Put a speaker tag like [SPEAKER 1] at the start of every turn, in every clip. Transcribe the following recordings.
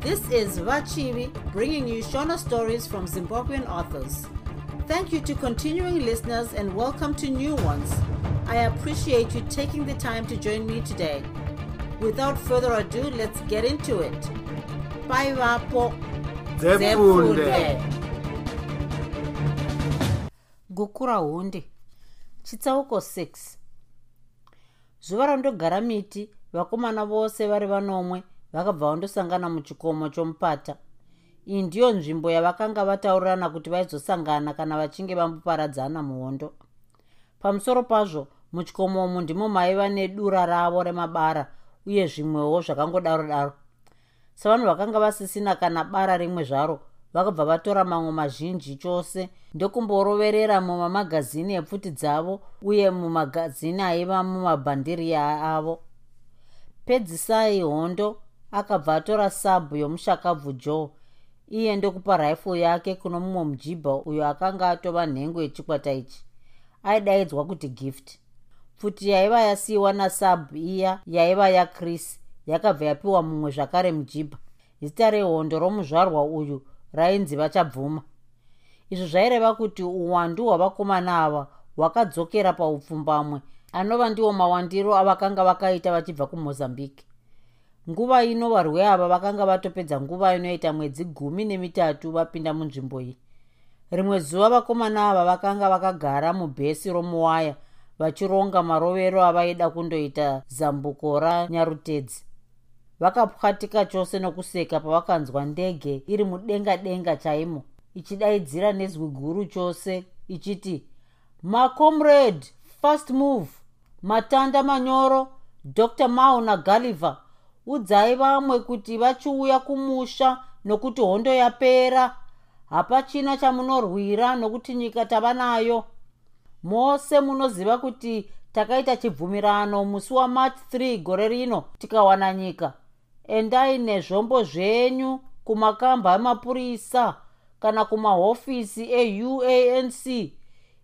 [SPEAKER 1] This is Vachivi bringing you Shona stories from Zimbabwean authors. Thank you to continuing listeners and welcome to new ones. I appreciate you taking the time to join me today. Without further ado, let's get into it. Bye, Vapo. gukura hunde chitsauko 6 zuva randogara miti vakomana vose vari vanomwe vakabva vandosangana muchikomo chomupata. Iyi ndiyo nzvimbo yavakanga vataurirana kuti vaizosangana kana vachinge vamboparadzana muhondo. Pamusoro pazvo muchikomo umu ndimo maiva nedura ravo remabara uye zvimwewo zvakangodaro daro. Savanhu vakanga vasisina kana bara rimwe zvaro vakabva vatora mamwe mazhinji chose ndokumboroverera mumamagazini epfuti dzavo uye mumagazini aiva mumabhandiri avo. Pedzisai hondo akabva atora sabhu yomushakabvu joe. Iye ndokupa rifle yake kuno mumwe mujibha uyo akanga atova nhengo yechikwata ichi. Aidaidzwa kuti gift. Pfuti yaiva yasiyiwa nasabhu iya yaiva yachris yakabva yapiwa mumwe zvakare mujibha. Zita rehondo romuzvarwa uyu rainzi vachabvuma. Izvi zvaireva kuti uwandu hwavakomana ava hwakadzokera paupfumbamwe. Anova ndiwo mawandiro avakanga vakaita vachibva kumozambique nguva ino varwi ava vakanga vatopedza nguva inoita mwedzi gumi nemitatu vapinda munzvimbo iyi. Rimwe zuva vakomana ava vakanga vakagara mubhesi romuwaya vachironga marovero avaida kundoita zambuko ranyarutedzi vakapwatika chose nokuseka pavakanzwa ndege iri mudenga denga chaimo ichidaidzira nezwi guru chose ichiti macomrade first move. Matanda manyoro dr mao nagulliver udzai vamwe kuti vachiuya kumusha nokuti hondo yapera. Hapachina chamunorwira nokuti nyika tava nayo. Mose munoziva kuti takaita chibvumirano musi wamarch 3 gore rino tikawana nyika. Endai nezvombo zvenyu kumakamba emapurisa kana kumahofisi euanc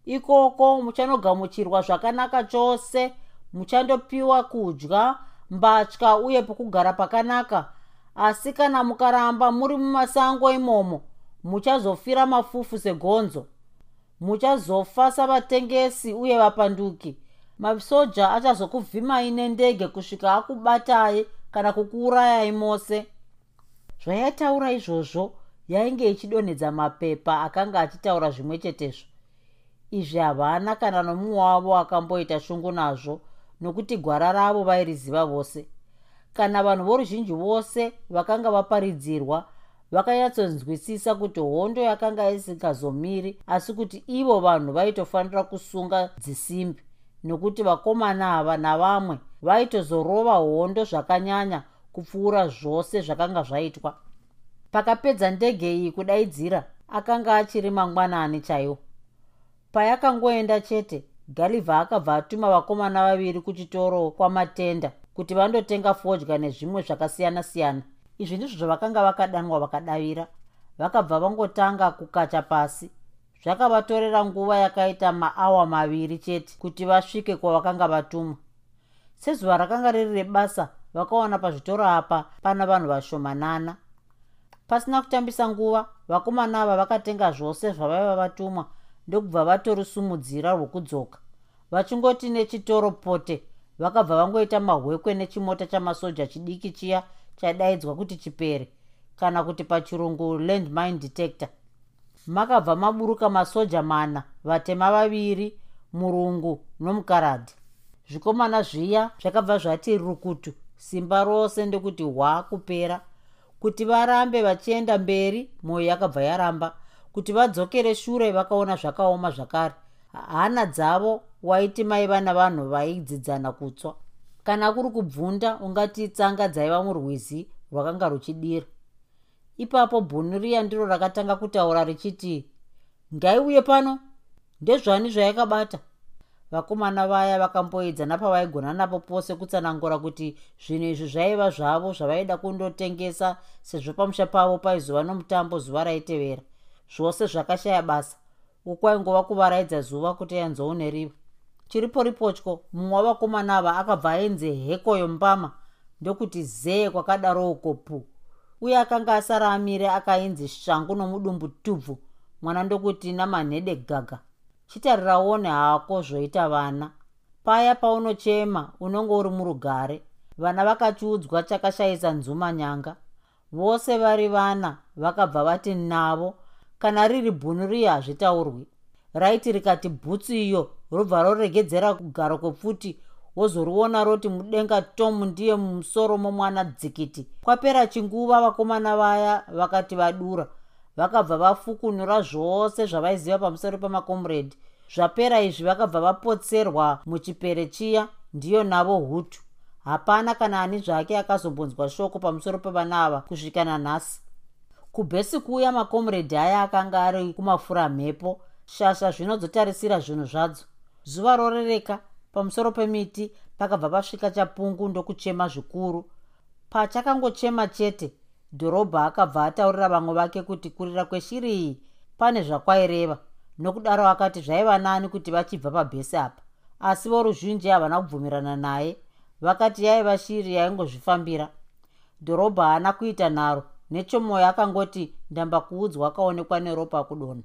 [SPEAKER 1] ikoko muchanogamuchirwa zvakanaka chose muchandopiwa kudya mbatya uye pokugara pakanaka. Asi kana mukaramba muri mumasango imomo muchazofira mafufu segonzo. Muchazofa savatengesi uye vapanduki. Masoja achazokuvhimai nendege kusvika akubatai kana kukuurayai mose zvayataura izvozvo yainge ichidonhedza mapepa akanga achitaura zvimwe chetezvo. Izvi havana kana nomumwe wavo akamboita shungu nazvo nokuti gwara ravo vairiziva vose. Kana vanhu voruzhinji vose vakanga vaparidzirwa vakanyatsonzwisisa kuti hondo yakanga isingazomiri asi kuti ivo vanhu vaitofanira kusunga dzisimbi nokuti vakomana ava navamwe vaitozorova hondo zvakanyanya kupfuura zvose zvakanga zvaitwa. Pakapedza ndege iyi kudaidzira akanga achiri mangwanani chaiwo. Payakangoenda chete galivha akabva atuma vakomana vaviri kuchitoro kwamatenda kuti vandotenga fodya nezvimwe zvakasiyana-siyana. Izvi ndizvo zvavakanga vakadanwa vakadavira. Vakabva vangotanga kukacha pasi. Zvakavatorera nguva yakaita maawa maviri chete kuti vasvike kwavakanga vatumwa sezuva rakanga riri rebasa vakaona pazvitoro apa pana vanhu vashomanana. Pasina kutambisa nguva vakomana ava vakatenga zvose zvavaiva vatumwa ndokubva vatorusumudzira rwokudzoka. Vachingoti nechitoro pote vakabva vangoita mahwekwe nechimota chamasoja chidiki chiya chadaidzwa kuti chipere kana kuti pachirungu landmine detector. Makabva maburuka masoja mana vatema vaviri murungu nomukaradhi zvikomana zviya zvakabva zvati rukutu simba rose ndekuti hwa kupera kuti varambe vachienda mberi mwoyo yakabva yaramba kuti vadzokere shure vakaona zvakaoma zvakare. Hana dzavo waiti maiva navanhu vaidzidzana kutswa. Kana kuri kubvunda ungati tsanga dzaiva murwizi rwakanga ruchidira. Ipapo bhunuriya ndiro rakatanga kutaura richiti ngaiuye pano? Ndezvani zvayakabata? Vakomana vaya vakamboedzana pavaigona napo pose kutsanangura kuti zvinhu izvi zvaiva zvavo zvavaida kundotengesa sezvo pamusha pavo paizova nomutambo zuva raitevera zvose zvakashaya basa. Ukwaingova kuvaraidza zuva kuti yanzouneriva chiripo ripotyo mumwe wavakomana ava akabva ainze heko yombama ndokuti zee kwakadaro uko pu uye akanga asara amire akainzi shangu nomudumbu tubvu mwana ndokuti namanhede gaga. Chitariraone hako zvoita vana. Paya paunochema unonge uri murugare. Vana vakachiudzwa chakashayisa nzuma nyanga. Vose vari vana vakabva vati navo kana riri bhunu riya hazvitaurwi. Raiti rikati bhutsu iyo robva roregedzera kugaro kwepfuti wozoriona roti mudenga tomu ndiye mumusoro momwana dzikiti. Kwapera chinguva vakomana vaya vakati vadura vakabva vafukunura zvose zvavaiziva pamusoro pemakomredi zvapera izvi vakabva vapotserwa muchipere chiya ndiyo navo hutu. Hapana kana ani zvake akazombonzwa shoko pamusoro pevana ava kusvika nanhasi kubhesi kuuya makomredi aya akanga ari kumafura mhepo shasha zvinozotarisira zvinhu zvadzo. Zuva rorereka pamusoro pemiti pakabva pasvika chapungu ndokuchema zvikuru. Pachakangochema chete dhorobha akabva ataurira vamwe vake kuti kurira kweshiri iyi pane zvakwaireva nokudaro akati zvaiva nani kuti vachibva pabhesi apa. Asi voruzhinji havana kubvumirana naye vakati yaiva shiri yaingozvifambira. Dhorobha haana kuita nharo nechomwoyo akangoti ndamba kuudzwa akaonekwa neropa kudonha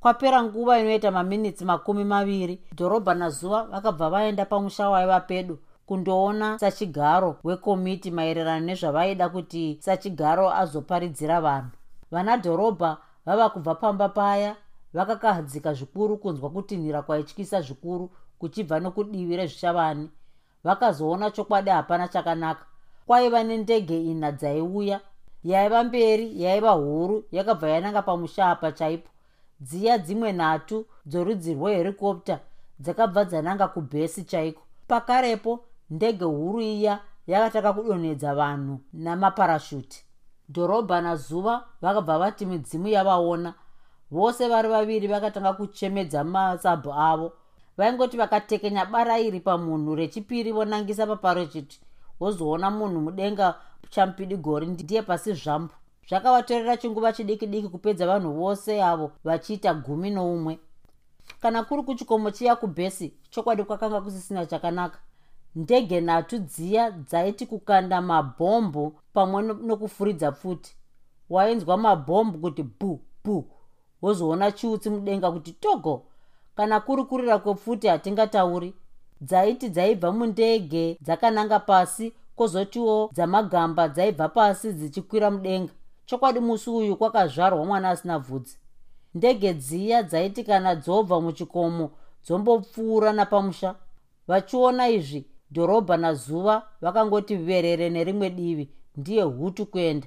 [SPEAKER 1] kwapera nguva inoita maminitsi makumi maviri dhorobha nazuva vakabva vaenda pamusha waiva pedo kundoona sachigaro wekomiti maererano nezvavaida kuti sachigaro azoparidzira vanhu. Vana dhorobha vava kubva pamba paya vakakahadzika zvikuru kunzwa kutinhira kwaityisa zvikuru kuchibva nokudivi rezvishavani. Vakazoona chokwadi hapana chakanaka. Kwaiva nendege ina dzaiuya yaiva mberi yaiva huru yakabva yananga pamusha apa chaipo. Dziya dzimwe nhatu dzorudzi rweherikopta dzakabva dzananga kubhesi chaiko. Pakarepo ndege huru iya yakataka kudonhedza vanhu namaparashuti. Dhorobha nazuva vakabva vati midzimu yavaona. Vose vari vaviri vakatanga kuchemedza masabhu avo. Vaingoti vakatekenya bara iri pamunhu rechipiri vonangisa paparachiti wozoona munhu mudenga chamupidi gori. Ndiye pasi zvambu zvakavatorera chinguva chidiki diki kupedza vanhu vose avo vachiita gumi noumwe. Kana kuri kuchikomo chiya kubhesi chokwadi kwakanga kusisina chakanaka. Ndege nhatu dziya dzaiti kukanda mabhombo pamwe nokufuridza pfuti wainzwa mabhombo kuti bhu bhu. Wozoona chiutsi mudenga kuti togo. Kana kuri kurira kwepfuti hatingatauri. Dzaiti dzaibva mundege dzakananga pasi kwozotiwo dzamagamba dzaibva pasi dzichikwira mudenga. Chokwadi musi uyu kwakazvarwa mwana asina bvudzi ndege dziya dzaiti kana dzobva muchikomo dzombopfuura napamusha. Vachiona izvi dhorobha nazuva vakangoti verere nerimwe divi ndiye hutu kuenda.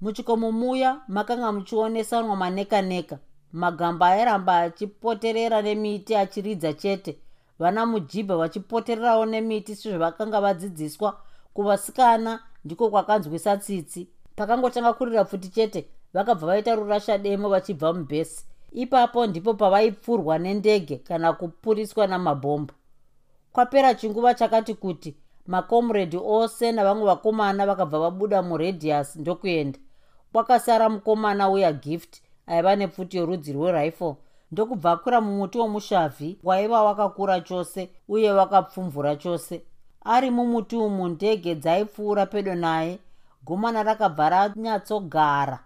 [SPEAKER 1] Muchikomo muya makanga muchionesanwa maneka neka magamba airamba achipoterera nemiti achiridza chete. Vana mujibha vachipotererawo nemiti sezvavakanga vadzidziswa kuvasikana ndiko kwakanzwisa tsitsi pakangotanga kurira pfuti chete vakabva vaita rurasha demo vachibva mubhesi. Ipapo ndipo pavaipfurwa nendege kana kupuriswa namabhombo kwapera chinguva chakati kuti makomredi ose navamwe vakomana vakabva vabuda muradius ndokuenda. Kwakasara mukomana uya gift aiva nepfuti yorudzi rwerifle. Ndokubva akwira mumuti womushavhi waiva wakakura chose uye wakapfumvura chose ari mumuti umu ndege dzaipfuura pedo naye gomana rakabva ranyatsogara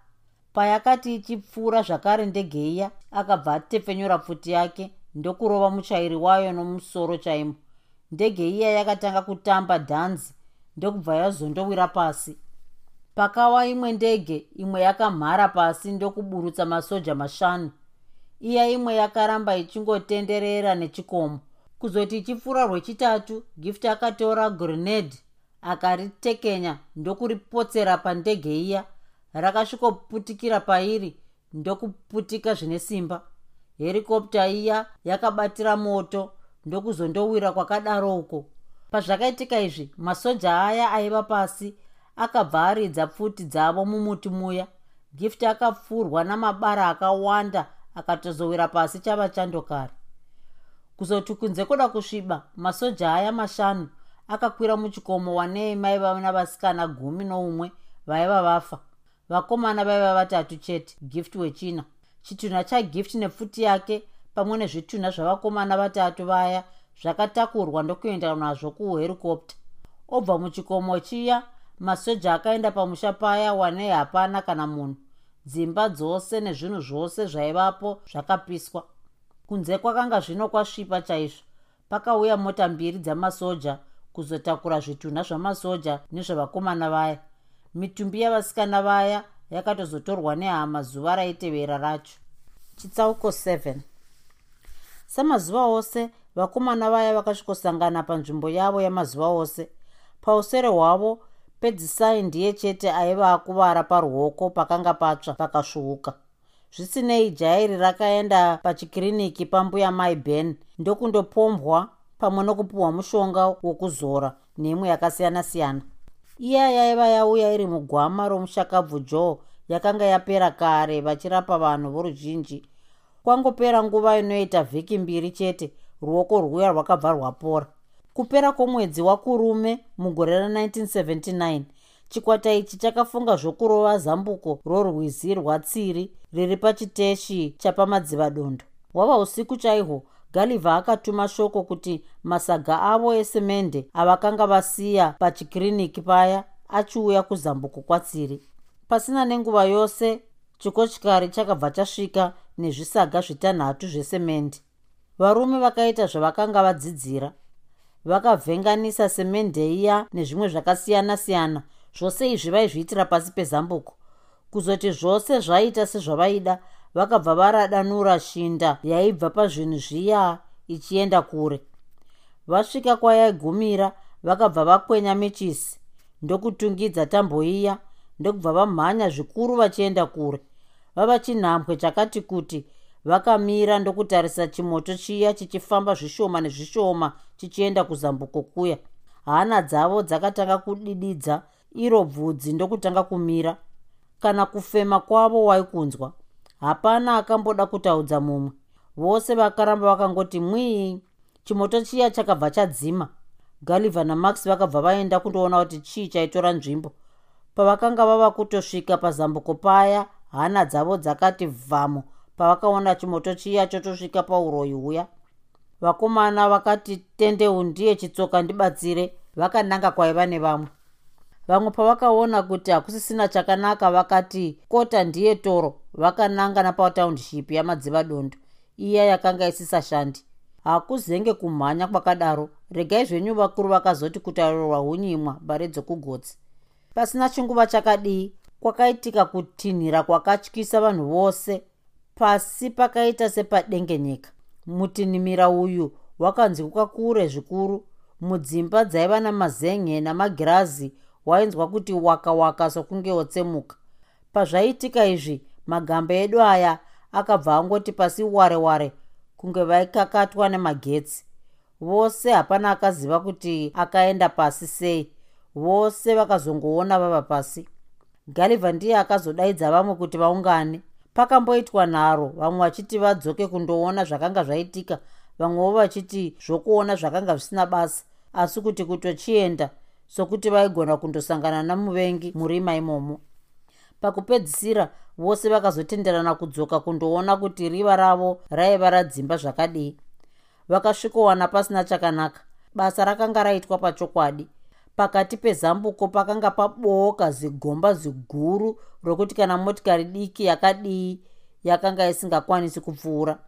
[SPEAKER 1] payakati ichipfuura zvakare ndege iya akabva atepfenyura pfuti yake ndokurova muchairi wayo nomusoro chaimo. Ndege iya yakatanga kutamba dhanzi ndokubva yazondowira pasi. Pakawa imwe ndege imwe yakamhara pasi ndokuburutsa masoja mashanu. Iya imwe yakaramba ichingotenderera nechikomo kuzoti ichipfuura rwechitatu gift akatora grenade akaritekenya ndokuripotsera pandege iya rakasvikoputikira pairi ndokuputika zvine simba. Herikopta iya yakabatira moto ndokuzondowira kwakadaro uko. Pazvakaitika izvi masoja aya aiva pasi akabva aridza pfuti dzavo mumuti muya. Gift akapfurwa namabara akawanda akatozowira pasi chava chandokari kuzoti kunze kuda kusviba masoja aya mashanu akakwira muchikomo wanei maiva navasikana gumi noumwe vaiva vafa. Vakomana vaiva vatatu chete gift wechina. Chitunha chagift nepfuti yake pamwe nezvitunha zvavakomana vatatu vaya zvakatakurwa ndokuenda nazvo kuherikopta obva muchikomo chiya masoja akaenda pamusha paya wanei hapana kana munhu. Dzimba dzose nezvinhu zvose zvaivapo zvakapiswa kunze kwakanga zvino kwasvipa chaizvo. Pakauya mota mbiri dzamasoja kuzotakura zvitunha zvamasoja nezvevakomana vaya. Mitumbi yavasikana vaya yakatozotorwa nehama zuva raitevera racho. Chitsauko 7 samazuva ose vakomana vaya vakasvikosangana panzvimbo yavo yamazuva ose. Pausere hwavo pedzisai ndiye chete aiva akuvara paruoko pakanga patsva pakasvuuka zvisinei jairi rakaenda pachikiriniki pambuya mai ben ndokundopombwa pamwe nokupiwa mushonga wokuzora nemwe yakasiyana-siyana. Iya yaiva yauya iri mugwama romushakabvu joe yakanga yapera kare vachirapa vanhu voruzhinji. Kwangopera nguva inoita vhiki mbiri chete ruoko rwuya rwakabva rwapora. Kupera kwomwedzi wakurume mugore ra1979 chikwata ichi chakafunga zvokurova zambuko rorwizi rwatsiri riri pachiteshi chapamadzivadondo wava usiku chaihwo galivha akatuma shoko kuti masaga avo esemende avakanga vasiya pachikiriniki paya achiuya kuzambuko kwatsiri. Pasina nenguva yose chikochikari chakabva chasvika nezvisaga zvitanhatu zvesemende. Varume vakaita zvavakanga vadzidzira. Vakavhenganisa semende iya nezvimwe zvakasiyana-siyana zvose izvi vaizviitira pasi pezambuko. Kuzoti zvose zvaita sezvavaida vakabva varadanura shinda yaibva pazvinhu zviya ichienda kure. Vasvika kwayaigumira vakabva vakwenya michisi ndokutungidza tambo iya ndokubva vamhanya zvikuru vachienda kure. Vava chinhambwe chakati kuti vakamira ndokutarisa chimoto chiya chichifamba zvishoma nezvishoma chichienda kuzambuko kuya. Hana dzavo dzakatanga kudididza iro bvudzi ndokutanga kumira. Kana kufema kwavo waikunzwa. Hapana akamboda kutaudza mumwe. Vose vakaramba vakangoti mwii chimoto chiya chakabva chadzima. Galivha namax vakabva vaenda kundoona kuti chii chaitora nzvimbo. Pavakanga vava kutosvika pazambuko paya hana dzavo dzakati vhamo pavakaona chimoto chiya chotosvika pauroyi huya. Vakomana vakati tendeu ndiye chitsoka ndibatsire. Vakananga kwaiva nevamwe vamwe pavakaona kuti hakusisina chakanaka vakati kota ndiye toro. Vakananga napataundship yamadzivadondo iya yakanga isisashandi hakuzenge kumhanya kwakadaro. Regai zvenyu vakuru vakazoti kutaurwa hunyimwa mbare dzokugotsi. Pasina chinguva chakadii kwakaitika kutinhira kwakatyisa vanhu vose. Pasi pakaita sepadengenyeka mutinhimira uyu wakanzwika kure zvikuru. Mudzimba dzaiva namazen'e namagirazi wainzwa kuti waka waka sokunge wotsemuka. Pazvaitika izvi magamba edu aya akabva angoti pasi ware ware kunge vaikakatwa nemagetsi. Vose hapana akaziva kuti akaenda pasi sei. Vose vakazongoona vava pasi. Galivha ndiye akazodaidza vamwe kuti vaungane. Pakamboitwa nharo vamwe vachiti vadzoke kundoona zvakanga zvaitika vamwewo vachiti zvokuona zvakanga zvisina basa. Asi kuti kutochienda sokuti vaigona kundosangana namuvengi murima imomo. Pakupedzisira vose vakazotenderana kudzoka kundoona kuti riva ravo raiva radzimba zvakadii. Vakasvikowana pasina chakanaka basa rakanga raitwa pachokwadi. Pakati pezambuko pakanga pabooka zigomba ziguru rokuti kana motikari diki yakadii yakanga isingakwanisi kupfuura.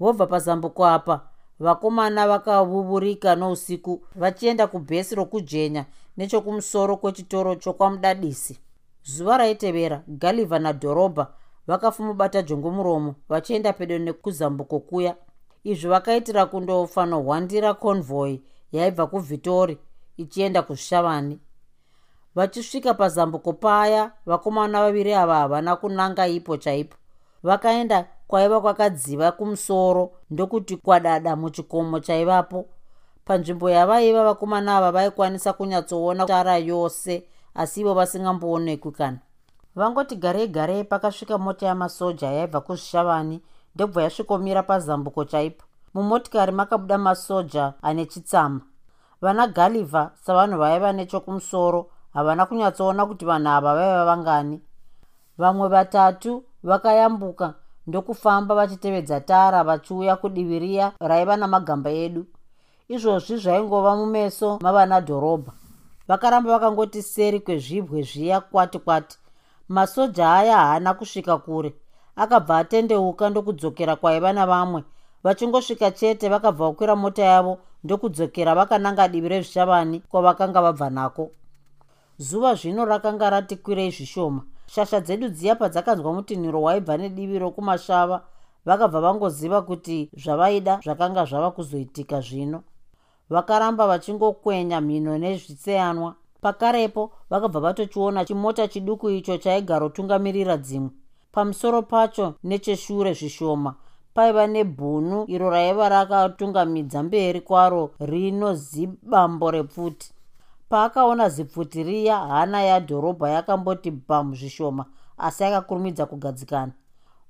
[SPEAKER 1] Vobva pazambuko apa vakomana vakavuvurika nousiku vachienda kubhesi rokujenya nechokumusoro kwechitoro chokwamudadisi. Zuva raitevera galivha nadhorobha vakafumubata jongomuromo vachienda pedo nekuzambuko kuya. Izvi vakaitira kundofanohwandira convoy yaibva kuvhitori ichienda kuzvishavani vachisvika pazambuko paya vakomana vaviri ava havana kunanga ipo chaipo. Vakaenda kwaiva kwakadziva kumusoro ndokuti kwadada muchikomo chaivapo. Panzvimbo yavaiva vakomana ava vaikwanisa kunyatsoona tara yose asi ivo vasingamboonekwi kana. Vangoti garei garei pakasvika mota yamasoja yaibva kuzvishavani ndobva yasvikomira pazambuko chaipo. Mumotikari makabuda masoja ane chitsama. Vana galivha savanhu vaiva nechokumusoro havana kunyatsoona kuti vanhu ava vaiva vangani. Vamwe vatatu vakayambuka ndokufamba vachitevedza tara vachiuya kudivi riya raiva namagamba edu. Izvozvi zvaingova mumeso mavana dhorobha vakaramba vakangoti seri kwezvibwe zviya kwati kwati. Masoja aya haana kusvika kure. Akabva atendeuka ndokudzokera kwaiva navamwe. Vachingosvika chete vakabva vakwira mota yavo ndokudzokera vakananga divi rezvishavani kwavakanga vabva nako. Zuva zvino rakanga rati kwirei zvishoma shasha dzedu dziya padzakanzwa mutinhiro waibva nedivi rokumashava vakabva vangoziva kuti zvavaida zvakanga zvava kuzoitika zvino. Vakaramba vachingokwenya mhino nezvitseyanwa. Pakarepo vakabva vatochiona chimota chiduku icho chaigara otungamirira dzimwe. Pamusoro pacho necheshure zvishoma paiva nebhunu iro raiva rakatungamidza mberi kwaro rino zibambo repfuti paakaona zipfuti riya hana yadhorobha yakamboti bhamu zvishoma asi akakurumidza kugadzikana.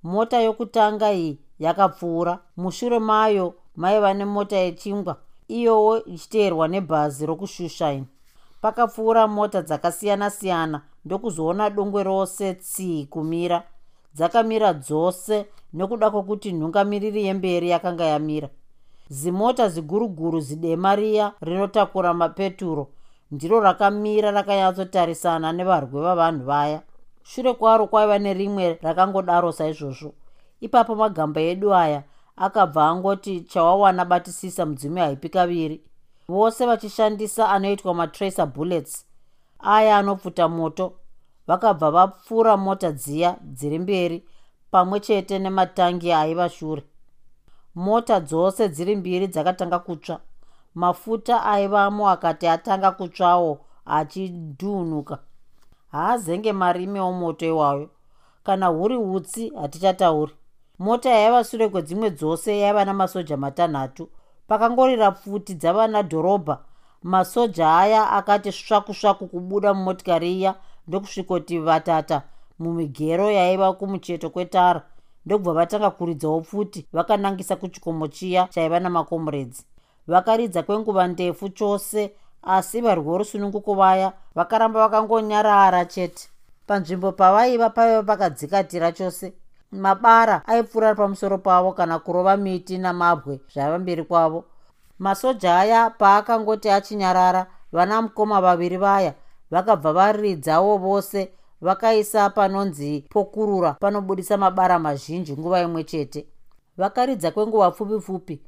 [SPEAKER 1] Mota yokutanga iyi yakapfuura. Mushure mayo maiva nemota yechingwa iyowo ichiteerwa nebhazi rokushushaini pakapfuura mota dzakasiyana-siyana ndokuzoona dongwe rose tsii kumira dzakamira dzose nekuda kwokuti nhungamiriri yemberi yakanga yamira. Zimota ziguruguru zidema riya rinotakura mapeturo ndiro rakamira rakanyatsotarisana nevarwi vavanhu vaya. Shure kwaro kwaiva nerimwe rakangodaro saizvozvo. Ipapo magamba edu aya akabva angoti chawawana batisisa mudzimi haipi kaviri. Vose vachishandisa anoitwa matracer bullets aya anopfuta moto. Vakabva vapfuura mota dziya dziri mberi pamwe chete nematangi aiva shure. Mota dzose dziri mbiri dzakatanga kutsva mafuta aivamo akati atanga kutsvawo achidhunuka haazenge marime omoto iwayo. Kana huri utsi hatichatauri. Mota yaiva sure kwedzimwe dzose yaiva namasoja matanhatu. Pakangorira pfuti dzavana dhorobha masoja aya akati svaku svaku kubuda mumotikari iya ndokusvikoti vatata mumigero yaiva kumucheto kwetara. Ndokubva vatanga kuridzawo pfuti vakanangisa kuchikomo chiya chaiva namakomuredzi vakaridza kwenguva ndefu chose asi varwi vorusununguko vaya vakaramba vakangonyarara chete. Panzvimbo pavaiva paiva pakadzikatira chose mabara aipfuura pamusoro pavo kana kurova miti namabwe zvaiva mberi kwavo. Masoja aya paakangoti achinyarara vana mukoma vaviri vaya vakabva varidzawo vose vakaisa panonzi pokurura panobudisa mabara mazhinji nguva imwe chete. Vakaridza kwenguva pfupi pfupi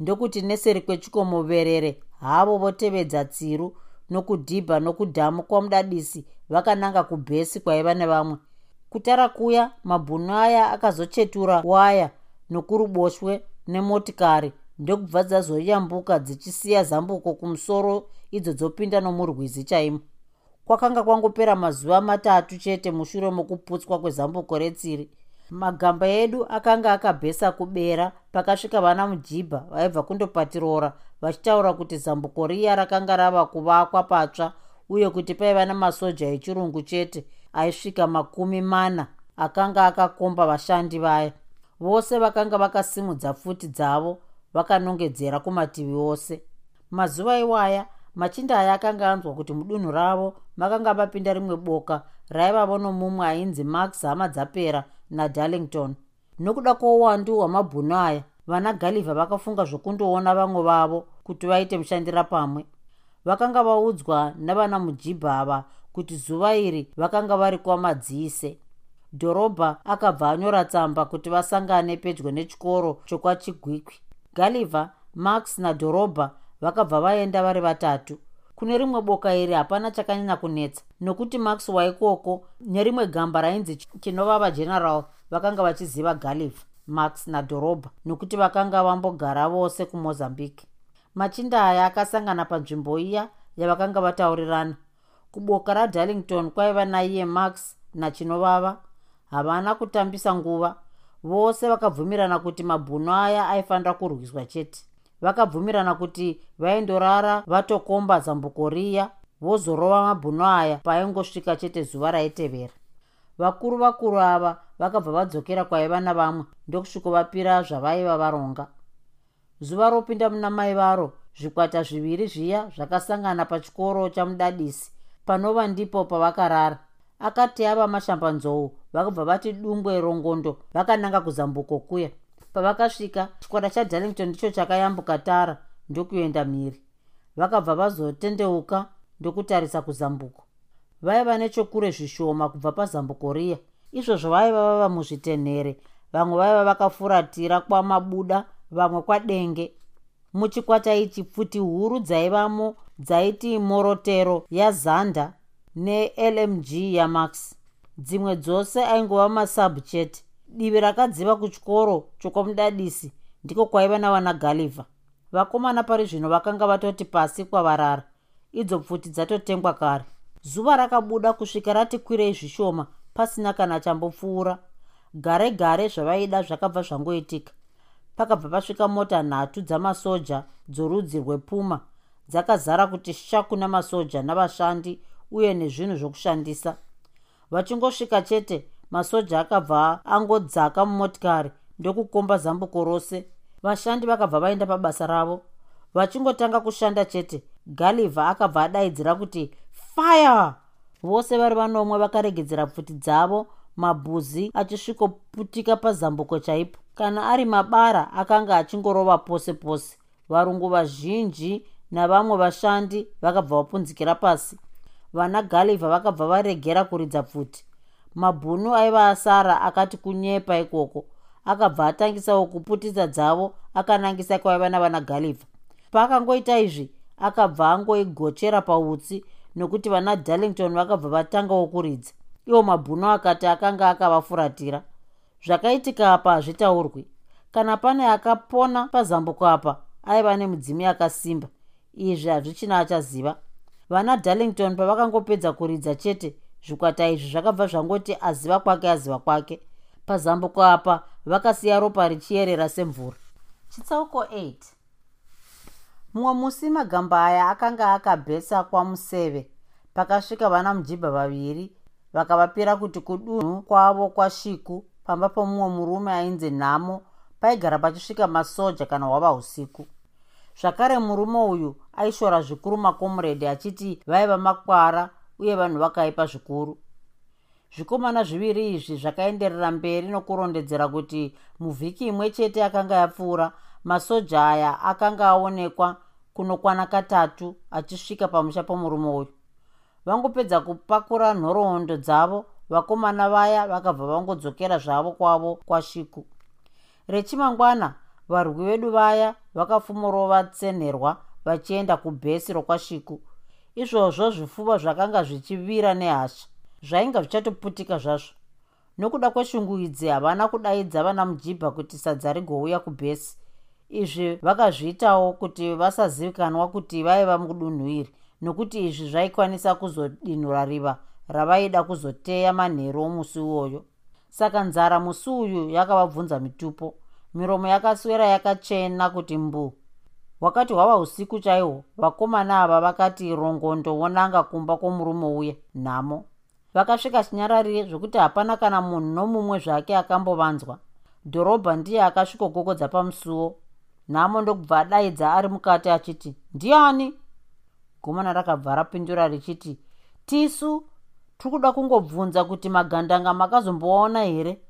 [SPEAKER 1] ndokuti neseri kwechikomo verere havo votevedza tsiru nokudhibha nokudhamu kwamudadisi vakananga kubhesi kwaiva nevamwe. Kutara kuya mabhunu aya akazochetura waya nokuruboshwe nemotikari ndokubva dzazoyambuka dzichisiya zambuko kumusoro idzo dzopinda nomurwizi chaimo. Kwakanga kwangopera mazuva matatu chete mushure mokuputswa kwezambuko retsiri magamba edu akanga akabhesa kubera pakasvika vana mujibha vaibva kundopatirora vachitaura kuti zambuko riya rakanga rava kuvakwa patsva uye kuti paiva namasoja echirungu chete aisvika makumi mana akanga akakomba vashandi vaya. Vose vakanga vakasimudza pfuti dzavo vakanongedzera kumativi ose. Mazuva iwaya machinda aya akanga anzwa kuti mudunhu ravo makanga mapinda rimwe boka raivavo nomumwe ainzi max hama dzapera nadarlington nokuda kwouwandu hwamabhunu aya vana galivha vakafunga zvokundoona vamwe vavo kuti vaite mushandira pamwe vakanga vaudzwa navana mujibha ava kuti zuva iri vakanga vari kwamadziise dhorobha akabva anyora tsamba kuti vasangane pedyo nechikoro chokwachigwikwi. Galivha max nadhorobha vakabva vaenda vari vatatu kune rimwe boka iri hapana chakanyanya kunetsa nokuti max waikoko nerimwe gamba rainzi chinovava general vakanga vachiziva galivha max nadhorobha nokuti vakanga vambogara vose kumozambique. Machinda aya akasangana panzvimbo iya yavakanga vataurirana. Kuboka radarlington kwaiva naiye max nachinovava havana kutambisa nguva. Vose vakabvumirana kuti mabhunu aya aifanira kurwiswa chete vakabvumirana kuti vaindorara vatokomba zambuko riya vozorova mabhunu aya paaingosvika chete zuva raitevera. Vakuru vakuru ava vakabva vadzokera kwaiva navamwe ndokusvikovapira zvavaiva varonga. Zuva ropinda muna mai varo zvikwata zviviri zviya zvakasangana pachikoro chamudadisi panova ndipo pavakarara. Akati ava mashambanzou vakabva vati dungwe rongondo vakananga kuzambuko kuya pavakasvika chikwata chadarlington ndicho chakayambuka tara ndokuenda mhiri. Vakabva vazotendeuka ndokutarisa kuzambuko. Vaiva nechokure zvishoma kubva pazambuko riya. Izvozvo vaiva vava muzvitenhere. Vamwe vaiva vakafuratira kwamabuda vamwe kwadenge muchikwata ichi pfuti huru dzaivamo dzaiti morotero yazanda nelmg yamax dzimwe dzose aingova masub chete divi rakadziva kuchikoro chokwamudadisi ndiko kwaiva navanagaliva vakomana pari zvino vakanga vatoti pasi kwavarara idzo pfuti dzatotengwa kare. Zuva rakabuda kusvika rati kwirei zvishoma pasina kana chambopfuura. Gare gare zvavaida zvakabva zvangoitika. Pakabva pasvika mota nhatu dzamasoja dzorudzi rwepuma dzakazara kuti shaku namasoja navashandi uye nezvinhu zvokushandisa. Vachingosvika chete masoja akabva angodzaka mumotikari ndokukomba zambuko rose. Vashandi vakabva vaenda pabasa ravo. Vachingotanga kushanda chete galivha akabva adaidzira kuti fire! Vose vari vanomwe vakaregedzera pfuti dzavo mabhuzi achisvikoputika pazambuko chaipo. Kana ari mabara akanga achingorova pose pose. Varungu vazhinji navamwe vashandi vakabva vapunzikira pasi. Vana galivha vakabva varegera kuridza pfuti mabhunu aiva asara akati kunyepa ikoko akabva atangisawo kuputisa dzavo akanangisa kwaiva navana galivha paakangoita izvi akabva angoigochera pautsi nokuti vana darlington vakabva vatangawo kuridza iwo mabhunu akati akanga akavafuratira. Zvakaitika apa hazvitaurwi. Kana pane akapona pazambuko apa aiva nemudzimi akasimba. Izvi hazvichina achaziva. Vana darlington pavakangopedza kuridza chete zvikwata izvi zvakabva zvangoti aziva kwake aziva kwake. Pazambuko apa vakasiya ropa richiyerera semvura. Chitsauko 8 mumwe musi magamba aya akanga akabhesa kwamuseve. Pakasvika vana mujibha vaviri vakavapira kuti kudunhu kwavo kwashiku pamba pomumwe murume ainzi nhamo paigara pachisvika masoja kana hwava usiku zvakare murume uyu aishora zvikuru makomuredhi achiti vaiva makwara uye vanhu vakaipa zvikuru. Zvikomana zviviri izvi zvakaenderera mberi nokurondedzera kuti muvhiki imwe chete akanga yapfuura masoja aya akanga aonekwa kunokwana katatu achisvika pamusha pomurume uyu. Vangopedza kupakura nhoroondo dzavo vakomana vaya vakabva vangodzokera zvavo kwavo kwashiku rechimangwana varwi vedu vaya vakafumorovatsenherwa vachienda kubhesi rokwashiku izvozvo zvipfuva zvakanga zvichivira nehasha zvainga zvichatoputika zvazvo. Nokuda kweshungu idzi havana kudaidza vana mujibha kuti sadza rigouya kubhesi. Izvi vakazviitawo kuti vasazivikanwa kuti vaiva mudunhu iri nokuti izvi zvaikwanisa kuzodinhura riva ravaida kuzoteya manheru omusi uwoyo. Saka nzara musi uyu yakavabvunza mitupo. Miromo yakaswera yakachena kuti mbu wakati hwava usiku chaihwo vakomana ava vakati rongondo wonanga kumba kwomurume uya nhamo. Vakasvika chinyararire zvokuti hapana kana munhu nomumwe zvake akambovanzwa. Dhorobha ndiye akasvikogogodza pamusuwo nhamo ndokubva adaidza ari mukati achiti ndiani? Gomana rakabva rapindura richiti tisu tiri kuda kungobvunza kuti magandanga makazomboona here?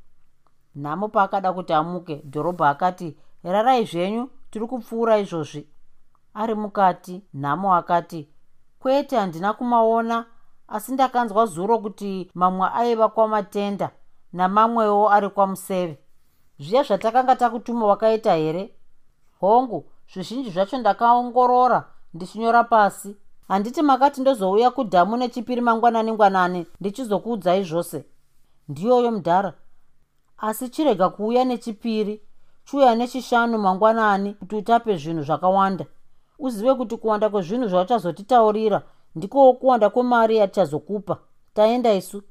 [SPEAKER 1] Nhamo paakada kuti amuke dhorobha akati rarai zvenyu tiri kupfuura izvozvi. Ari mukati nhamo akati kwete handina kumaona asi ndakanzwa zuro kuti mamwe aiva kwamatenda namamwewo ari kwamuseve. Zviya zvatakanga takutuma wakaita here? Hongu zvizhinji zvacho ndakaongorora ndichinyora pasi. Handiti makati ndozouya kudhamu nechipiri mangwanani ngwanani ndichizokuudzai zvose ndiyoyo mudhara asi chirega kuuya nechipiri chiuya nechishanu mangwanani kuti utape zvinhu zvakawanda. Uzive kuti kuwanda kwezvinhu zvauchazotitaurira ndikowo kuwanda kwemari yatichazokupa taenda isu.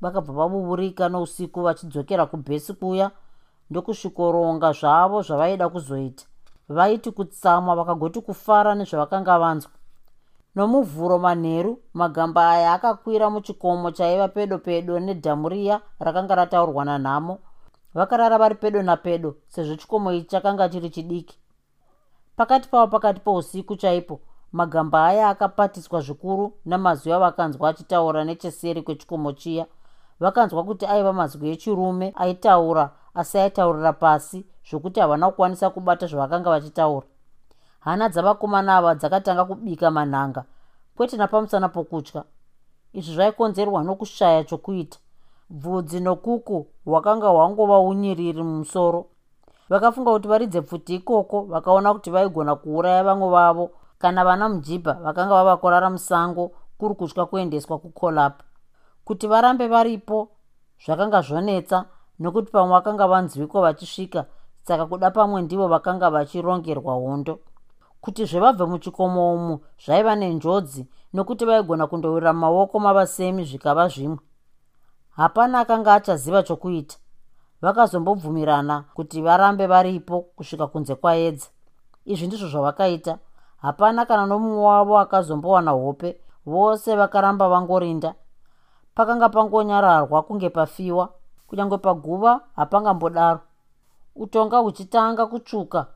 [SPEAKER 1] Vakabva vavuvurika nousiku vachidzokera kubhesi kuya ndokusvikoronga zvavo zvavaida kuzoita. Vaiti kutsamwa vakagoti kufara nezvavakanga vanzwa. Nomuvhuro manheru magamba aya akakwira muchikomo chaiva pedo pedo nedhamu riya rakanga rataurwa nanhamo vakarara vari pedo napedo sezvo chikomo ichi chakanga chiri chidiki. Pakati pavo pakati pousiku chaipo magamba aya akapatiswa zvikuru namazwi avakanzwa achitaura necheseri kwechikomo chiya vakanzwa kuti aiva mazwi echirume aitaura asi aitaurira pasi zvokuti havana kukwanisa kubata zvavakanga vachitaura. Hana dzavakomana ava dzakatanga kubika manhanga kwete napamusana pokutya. Izvi zvaikonzerwa nokushaya chokuita bvudzi nokuku hwakanga hwangova unyiriri mumusoro. Vakafunga kuti varidze pfuti ikoko vakaona kuti vaigona kuuraya vamwe vavo. Kana vana mujibha vakanga vava kurara musango kuri kutya kuendeswa kukolapa kuti varambe varipo zvakanga zvonetsa nokuti pamwe vakanga vanzwiko vachisvika saka kuda pamwe ndivo vakanga vachirongerwa hondo. Kuti zvevabve muchikomo umu zvaiva nenjodzi nokuti vaigona kundowira mumaoko mavasemi zvikava zvimwe hapana akanga achaziva chokuita. Vakazombobvumirana kuti varambe varipo kusvika kunze kwaedza. Izvi ndizvo zvavakaita. Hapana kana nomumwe wavo akazombowana hope vose vakaramba vangorinda. Pakanga pangonyararwa kunge pafiwa kunyange paguva hapangambodaro utonga huchitanga kutsvuka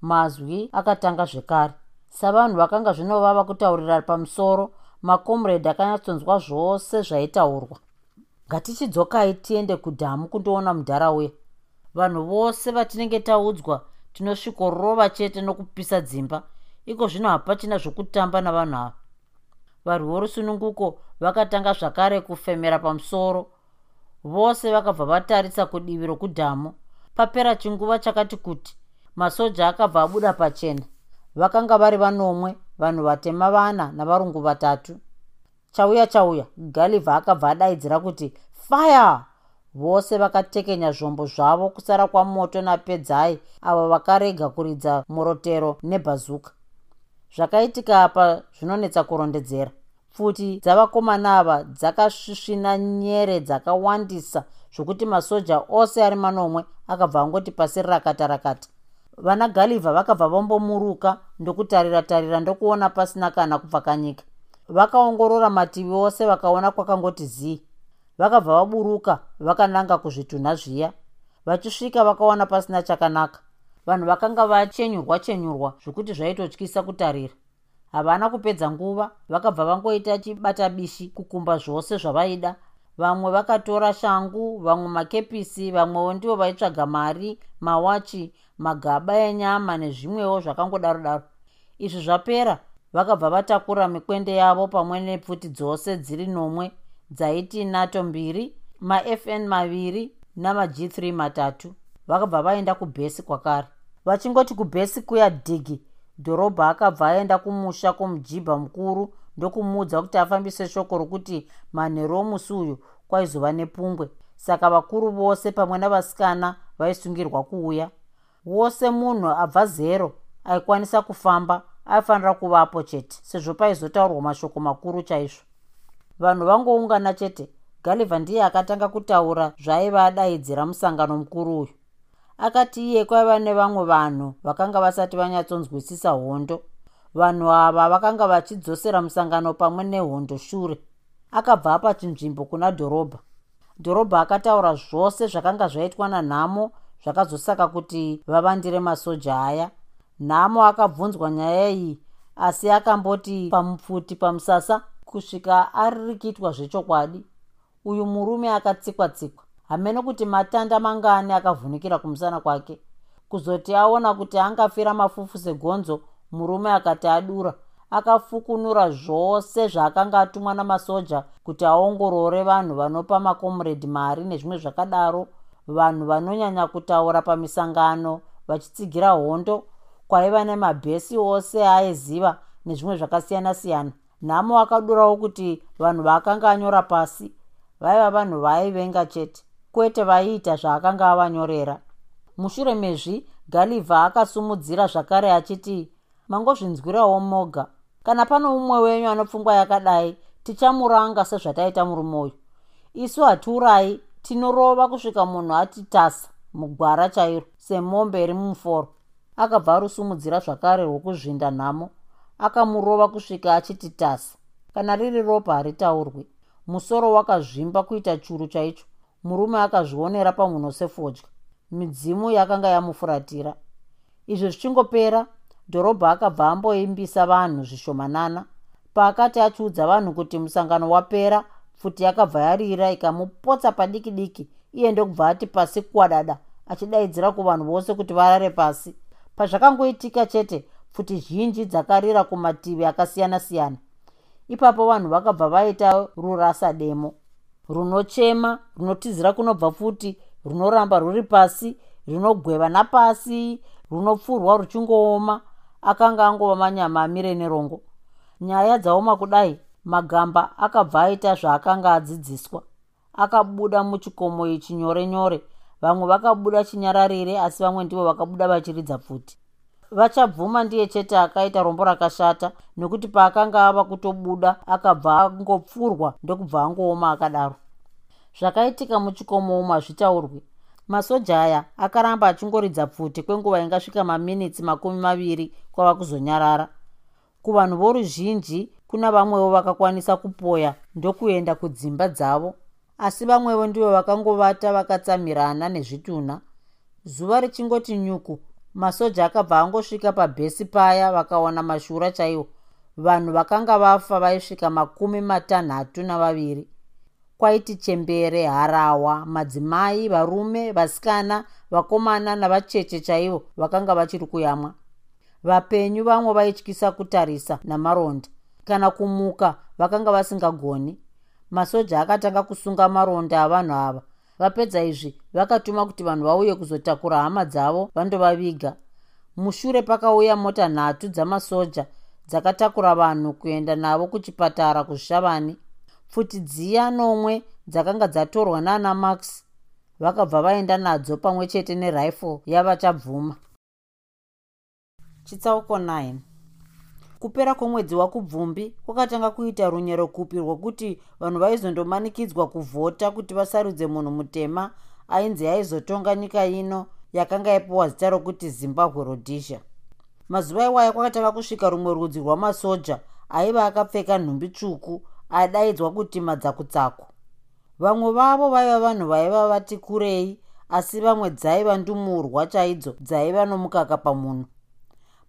[SPEAKER 1] mazwi akatanga zvekare. Savanhu vakanga zvinovava kutaurira pamusoro makomredi akanyatsonzwa zvose zvaitaurwa ngatichidzokai tiende kudhamu kundoona mudharauya vanhu vose vatinenge taudzwa tinosvikorova chete nokupisa dzimba. Iko zvino hapachina zvokutamba navanhu ava. Varwi vorusununguko vakatanga zvakare kufemera pamusoro. Vose vakabva vatarisa kudivi rokudhamu. Papera chinguva chakati kuti masoja akabva abuda pachena. Vakanga vari vanomwe vanhu vatema vana navarungu vatatu chauya chauya. Galivha akabva adaidzira kuti fire! Vose vakatekenya zvombo zvavo kusara kwamoto napedzai. Avo vakarega kuridza murotero nebhazuka. Zvakaitika apa zvinonetsa kurondedzera. Pfuti dzavakomana ava dzakasvisvina nyere dzakawandisa zvokuti masoja ose ari manomwe akabva angoti pasi rakata rakata. Vana galivha vakabva vambomuruka ndokutarira tarira ndokuona pasina kana kupfakanyika vakaongorora mativi ose vakaona kwakangoti zii. Vakabva vaburuka vakananga kuzvitunha zviya. Vachisvika vakaona pasina chakanaka. Vanhu vakanga vachenyurwa chenyurwa zvokuti zvaitotyisa kutarira. Havana kupedza nguva vakabva vangoita chibata bishi kukumba zvose zvavaida. Vamwe vakatora shangu vamwe makepisi vamwewo ndivo vaitsvaga mari mawachi magaba enyama nezvimwewo zvakangodaro daro izvi zvapera vakabva vatakura mikwende yavo pamwe nepfuti dzose dziri nomwe dzaiti nato mbiri mafn maviri namag3 matatu. Vakabva vaenda kubhesi kwakare. Vachingoti kubhesi kuya dhigi dhorobha akabva aenda kumusha kwomujibha mukuru ndokumuudza kuti afambise shoko rokuti manheru omusi uyu kwaizova nepungwe. Saka vakuru vose pamwe navasikana vaisungirwa kuuya. Wose munhu abva zero aikwanisa kufamba aifanira kuvapo chete sezvo paizotaurwa mashoko makuru chaizvo. Vanhu vangoungana chete galivha ndiye akatanga kutaura zvaaiva adaidzira musangano mukuru uyu. Akati iye kwaiva nevamwe vanhu vakanga vasati vanyatsonzwisisa hondo vanhu ava vakanga vachidzosera musangano pamwe nehondo shure. Akabva apa chinzvimbo kuna dhorobha dhorobha akataura zvose zvakanga zvaitwa nanhamo zvakazosaka kuti vavandire masoja aya nhamo akabvunzwa nyaya iyi asi akamboti pamupfuti pamusasa kusvika aririkitwa zvechokwadi uyu murume akatsikwa tsikwa hamene kuti matanda mangani akavhunikira kumusana kwake. Kuzoti aona kuti angafira mafufu segonzo murume akati adura akafukunura zvose zvaakanga atumwa namasoja kuti aongorore vanhu vanopa makomredi mari nezvimwe zvakadaro vanhu vanonyanya kutaura pamisangano vachitsigira hondo kwaiva nemabhesi ose aaiziva nezvimwe zvakasiyana-siyana. Nhamo akadurawo kuti vanhu vaakanga anyora pasi vaiva vanhu vaaivenga chete kwete vaiita zvaakanga avanyorera. Mushure mezvi galivha akasumudzira zvakare achiti mangozvinzwirawo moga. Kana pano mumwe wenyu anopfungwa yakadai tichamuranga sezvataita murume uyu. Isu hatiurai tinorova kusvika munhu atitasa mugwara chairo semombe iri mumuforo akabva arusumudzira zvakare rwokuzvinda nhamo akamurova kusvika achititasa kana riri ropa haritaurwi. Musoro wakazvimba kuita churu chaicho murume akazvionera pamunhu sefodya. Midzimu yakanga yamufuratira. Izvi zvichingopera dhorobha akabva amboimbisa vanhu zvishomanana. Paakati achiudza vanhu kuti musangano wapera pfuti yakabva yarira ikamupotsa padiki diki iye ndokubva ati pasi kwadada achidaidzira kuvanhu vose kuti varare pasi pazvakangoitika chete pfuti zhinji dzakarira kumativi akasiyana-siyana. Ipapo vanhu vakabva vaita rurasa demo runochema runotizira kunobva futi runoramba ruri pasi runogweva napasi runopfurwa ruchingooma akanga angova manyama amire nerongo nyaya dzaoma kudai magamba akabva aita zvaakanga adzidziswa. Akabuda muchikomo ichi nyore nyore vamwe vakabuda chinyararire asi vamwe ndivo vakabuda vachiridza pfuti. Vachabvuma ndiye chete akaita rombo rakashata nekuti paakanga ava kutobuda akabva angopfurwa ndokubva angooma akadaro. Zvakaitika muchikomo umu hazvitaurwi. Masoja aya akaramba achingoridza pfuti kwenguva ingasvika maminitsi makumi maviri kwava kuzonyarara. Kuvanhu voruzhinji kuna vamwewo vakakwanisa kupoya ndokuenda kudzimba dzavo asi vamwevo ndivo vakangovata vakatsamirana nezvitunha. Zuva richingoti nyuku masoja akabva angosvika pabhesi paya vakaona mashura chaiwo. Vanhu vakanga vafa vaisvika makumi matanhatu navaviri. Kwaiti chembere harawa madzimai varume vasikana vakomana navacheche chaivo vakanga vachiri kuyamwa. Vapenyu vamwe vaityisa kutarisa namaronda. Kana kumuka vakanga vasingagoni masoja akatanga kusunga maronda avanhu ava. Vapedza izvi vakatuma kuti vanhu vauye kuzotakura hama dzavo vandovaviga. Mushure pakauya mota nhatu dzamasoja dzakatakura vanhu kuenda navo kuchipatara kuzvishavani pfuti dziya nomwe dzakanga dzatorwa naana max vakabva vaenda nadzo pamwe chete nerifle yavachabvuma. Chitsauko 9 kupera kwomwedzi wakubvumbi kwakatanga kuita runyero kupi rwokuti vanhu vaizondomanikidzwa kuvhota kuti vasarudze munhu mutema ainzi aizotonga nyika ino yakanga yapiwa zita rokuti zimbabwe rhodesia. Mazuva iwaya kwakatanga kusvika rumwe rudzi rwamasoja aiva akapfeka nhumbi tsvuku adaidzwa kuti madzakutsako vamwe vavo vaiva vanhu vaiva vati kurei asi vamwe dzaiva ndumurwa chaidzo dzaiva nomukaka pamunhu.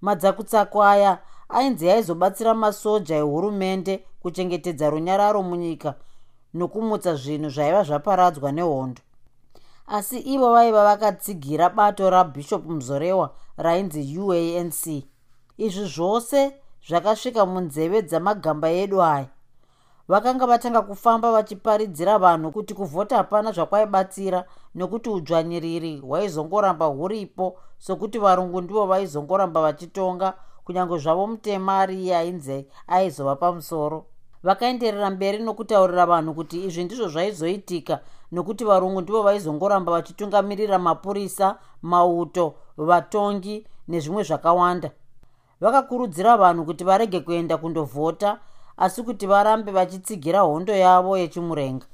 [SPEAKER 1] Madzakutsako aya ainzi aizobatsira masoja ehurumende kuchengetedza runyararo munyika nokumutsa zvinhu zvaiva zvaparadzwa nehondo. Asi ivo vaiva vakatsigira bato rabhishop muzorewa rainzi uanc izvi zvose zvakasvika munzeve dzamagamba edu aya. Vakanga vatanga kufamba vachiparidzira vanhu kuti kuvhota hapana zvakwaibatsira nekuti udzvanyiriri hwaizongoramba huripo sokuti varungu ndivo vaizongoramba vachitonga kunyange zvavo mutema ari iye ainzi aizova pamusoro. Vakaenderera mberi nokutaurira vanhu kuti izvi ndizvo zvaizoitika nokuti varungu ndivo vaizongoramba vachitungamirira mapurisa mauto vatongi nezvimwe zvakawanda. Vakakurudzira vanhu kuti varege kuenda kundovhota asi kuti varambe vachitsigira hondo yavo yechimurenga.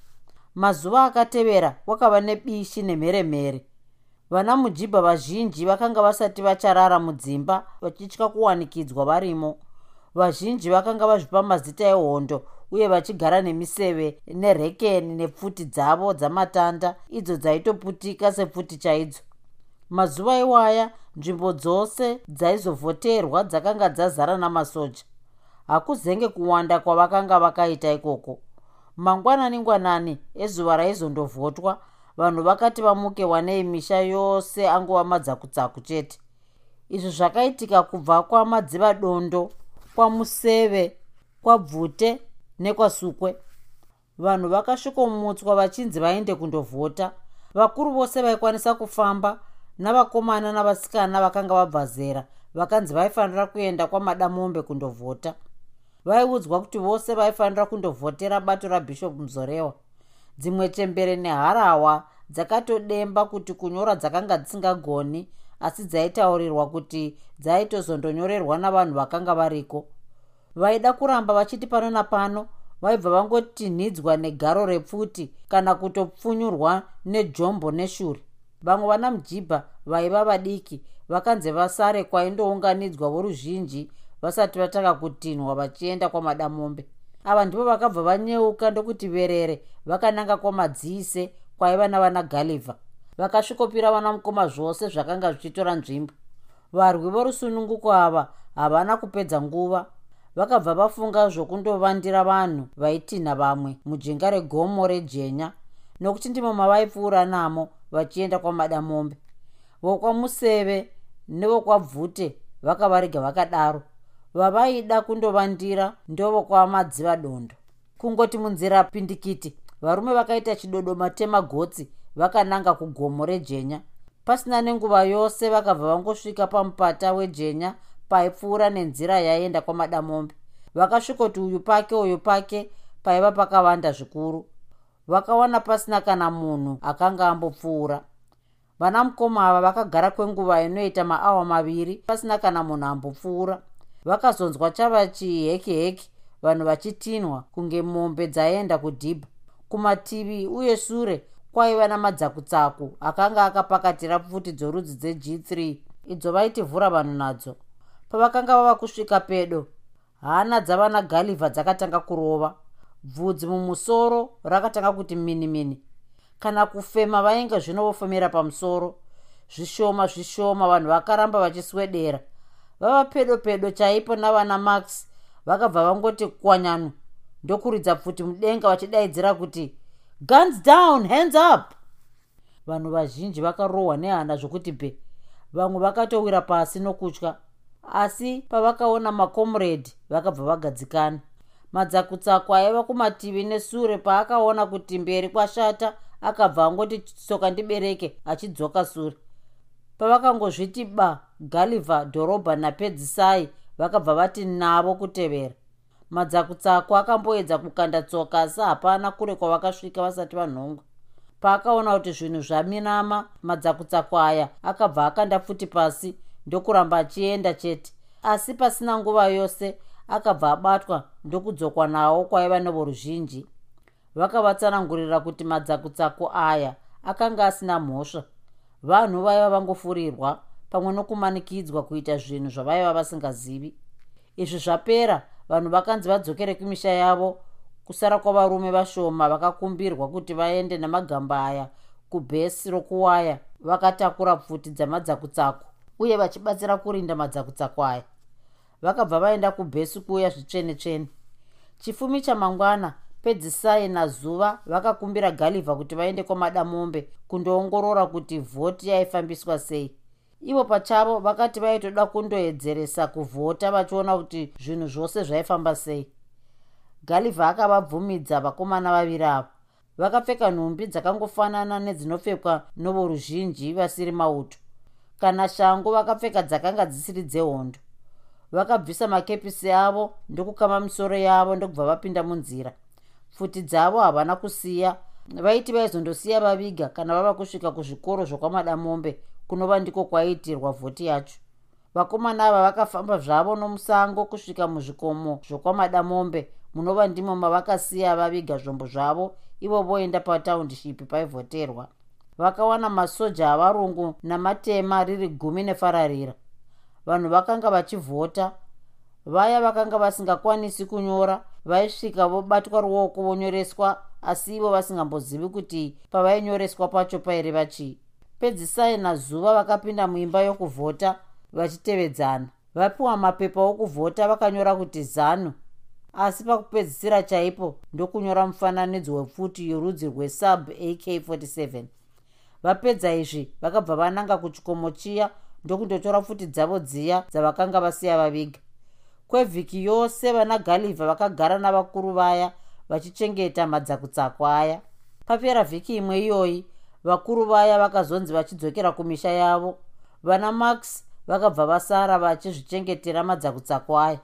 [SPEAKER 1] Mazuva akatevera kwakava nebishi nemheremhere vana mujibha vazhinji vakanga vasati vacharara mudzimba vachitya kuwanikidzwa varimo. Vazhinji vakanga vazvipa mazita ehondo uye vachigara nemiseve nerekeni nepfuti dzavo dzamatanda idzo dzaitoputika sepfuti chaidzo. Mazuva iwaya nzvimbo dzose dzaizovhoterwa dzakanga dzazara namasoja. Hakuzenge kuwanda kwavakanga vakaita ikoko. Mangwanani ngwanani ezuva raizondovhotwa vanhu vakati vamuke wanei misha yose angova madzakutsaku chete. Izvi zvakaitika kubva kwamadziva dondo kwamuseve kwabvute nekwasukwe. Vanhu vakasvikomutswa vachinzi vaende kundovhota. Vakuru vose vaikwanisa kufamba navakomana navasikana vakanga vabva zera vakanzi vaifanira kuenda kwamadamombe kundovhota. Vaiudzwa kuti vose vaifanira kundovhotera bato rabhishopu muzorewa dzimwe chembere neharawa dzakatodemba kuti kunyora dzakanga dzisingagoni asi dzaitaurirwa kuti dzaitozondonyorerwa navanhu vakanga variko. Vaida kuramba vachiti pano napano vaibva vangotinhidzwa negaro repfuti kana kutopfunyurwa nejombo neshure vamwe vana mujibha vaiva vadiki vakanzi vasare kwaindounganidzwa voruzhinji vasati vatanga kutinhwa vachienda kwamadamombe ava ndivo vakabva vanyeuka ndokuti verere vakananga kwamadziise kwaiva navana galivha vakasvikopira vana mukoma zvose zvakanga zvichitora nzvimbo. Varwi vorusununguko ava havana kupedza nguva. Vakabva vafunga zvokundovandira vanhu vaitinha vamwe mujinga regomo rejenya nokuti ndimo mavaipfuura namo vachienda kwamadamombe vokwamuseve nevokwabvute vakavarega vakadaro vavaida kundovandira ndovokwamadziva dondo kungoti munzira pindikiti varume vakaita chidodoma temagotsi vakananga kugomo rejenya. Pasina nenguva yose vakabva vangosvika pamupata wejenya paipfuura nenzira yaienda kwamadamombe vakasvikoti uyu pake uyu pake paiva pakavanda zvikuru. Vakawana pasina kana munhu akanga ambopfuura. Vana mukoma ava vakagara kwenguva inoita maawa maviri pasina kana munhu ambopfuura vakazonzwa chava chihekiheki vanhu vachitinhwa kunge mombe dzaenda kudhibha kumativi uye shure kwaiva namadzakutsaku akanga akapakatira pfuti dzorudzi dzeg3 idzo vaitivhura vanhu nadzo. Pavakanga vava kusvika pedo hana dzavana galivha dzakatanga kurova. Bvudzi mumusoro rakatanga kuti mini mini. Kana kufema vainge zvino vofemera pamusoro zvishoma zvishoma vanhu vakaramba vachiswedera vava pedo pedo chaipo navana max vakabva vangoti kwanyanu ndokuridza pfuti mudenga vachidaidzira kuti guns down hands up! Vanhu vazhinji vakarohwa nehana zvokuti bhe vamwe vakatowira pasi nokutya asi pavakaona macomrade vakabva vagadzikana. Madzakutsako aiva kumativi nesure paakaona kuti mberi kwashata akabva angoti tsoka ndibereke achidzoka sure pavakangozviti ba galivha dhorobha napedzisai vakabva vati navo kutevera. Madzakutsako akamboedza kukanda tsoka asi hapana kure kwavakasvika vasati vanhongwa. Paakaona kuti zvinhu zvaminama madzakutsako aya akabva akanda pfuti pasi ndokuramba achienda chete. Asi pasina nguva yose akabva abatwa ndokudzokwa nawo kwaiva nevoruzhinji vakavatsanangurira kuti madzakutsako aya akanga asina mhosva vanhu vaiva vangofurirwa pamwe nokumanikidzwa kuita zvinhu zvavaiva vasingazivi. Izvi zvapera vanhu vakanzi vadzokere kumisha yavo kusara kwavarume vashoma vakakumbirwa kuti vaende nemagamba aya kubhesi rokuwaya vakatakura pfuti dzamadzakutsako uye vachibatsira kurinda madzakutsako aya. Vakabva vaenda kubhesi kuuya zvitsvene tsvene chifumi chamangwana pedzisai nazuva vakakumbira galivha kuti vaende kwamadamombe kundoongorora kuti vhoti yaifambiswa sei. Ivo pachavo vakati vaitoda kundoedzeresa kuvhota vachiona kuti zvinhu zvose zvaifamba sei. Galivha akavabvumidza vakomana vaviri avo vakapfeka nhumbi dzakangofanana nedzinopfekwa novoruzhinji vasiri mauto. Kana shangu vakapfeka dzakanga dzisiri dzehondo. Vakabvisa makepisi avo ndokukama misoro yavo ndokubva vapinda munzira pfuti dzavo havana kusiya. Vaiti vaizondosiya vaviga kana vava kusvika kuzvikoro zvokwamadamombe kunova ndiko kwaiitirwa vhoti yacho vakomana ava vakafamba zvavo nomusango kusvika muzvikomo zvokwamadamombe munova ndimo mavakasiya vaviga zvombo zvavo ivo voenda pataundship paivhoterwa. Vakawana masoja avarungu namatema riri gumi nefararira. Vanhu vakanga vachivhota vaya vakanga vasingakwanisi kunyora vaisvika vobatwa ruoko vonyoreswa asi ivo vasingambozivi kuti pavainyoreswa pacho paireva chii pedzisai nazuva vakapinda muimba yokuvhota vachitevedzana. Vapiwa mapepa okuvhota vakanyora kuti zanu asi pakupedzisira chaipo ndokunyora mufananidzo wepfuti yorudzi rwesub ak47 vapedza izvi vakabva vananga kuchikomo chiya ndokundotora pfuti dzavo dziya dzavakanga vasiya vaviga kwevhiki yose vana galivha vakagara navakuru vaya vachichengeta madzakutsako aya. Papera vhiki imwe iyoyi vakuru vaya vakazonzi vachidzokera kumisha yavo. Vana max vakabva vasara vachizvichengetera madzakutsako aya.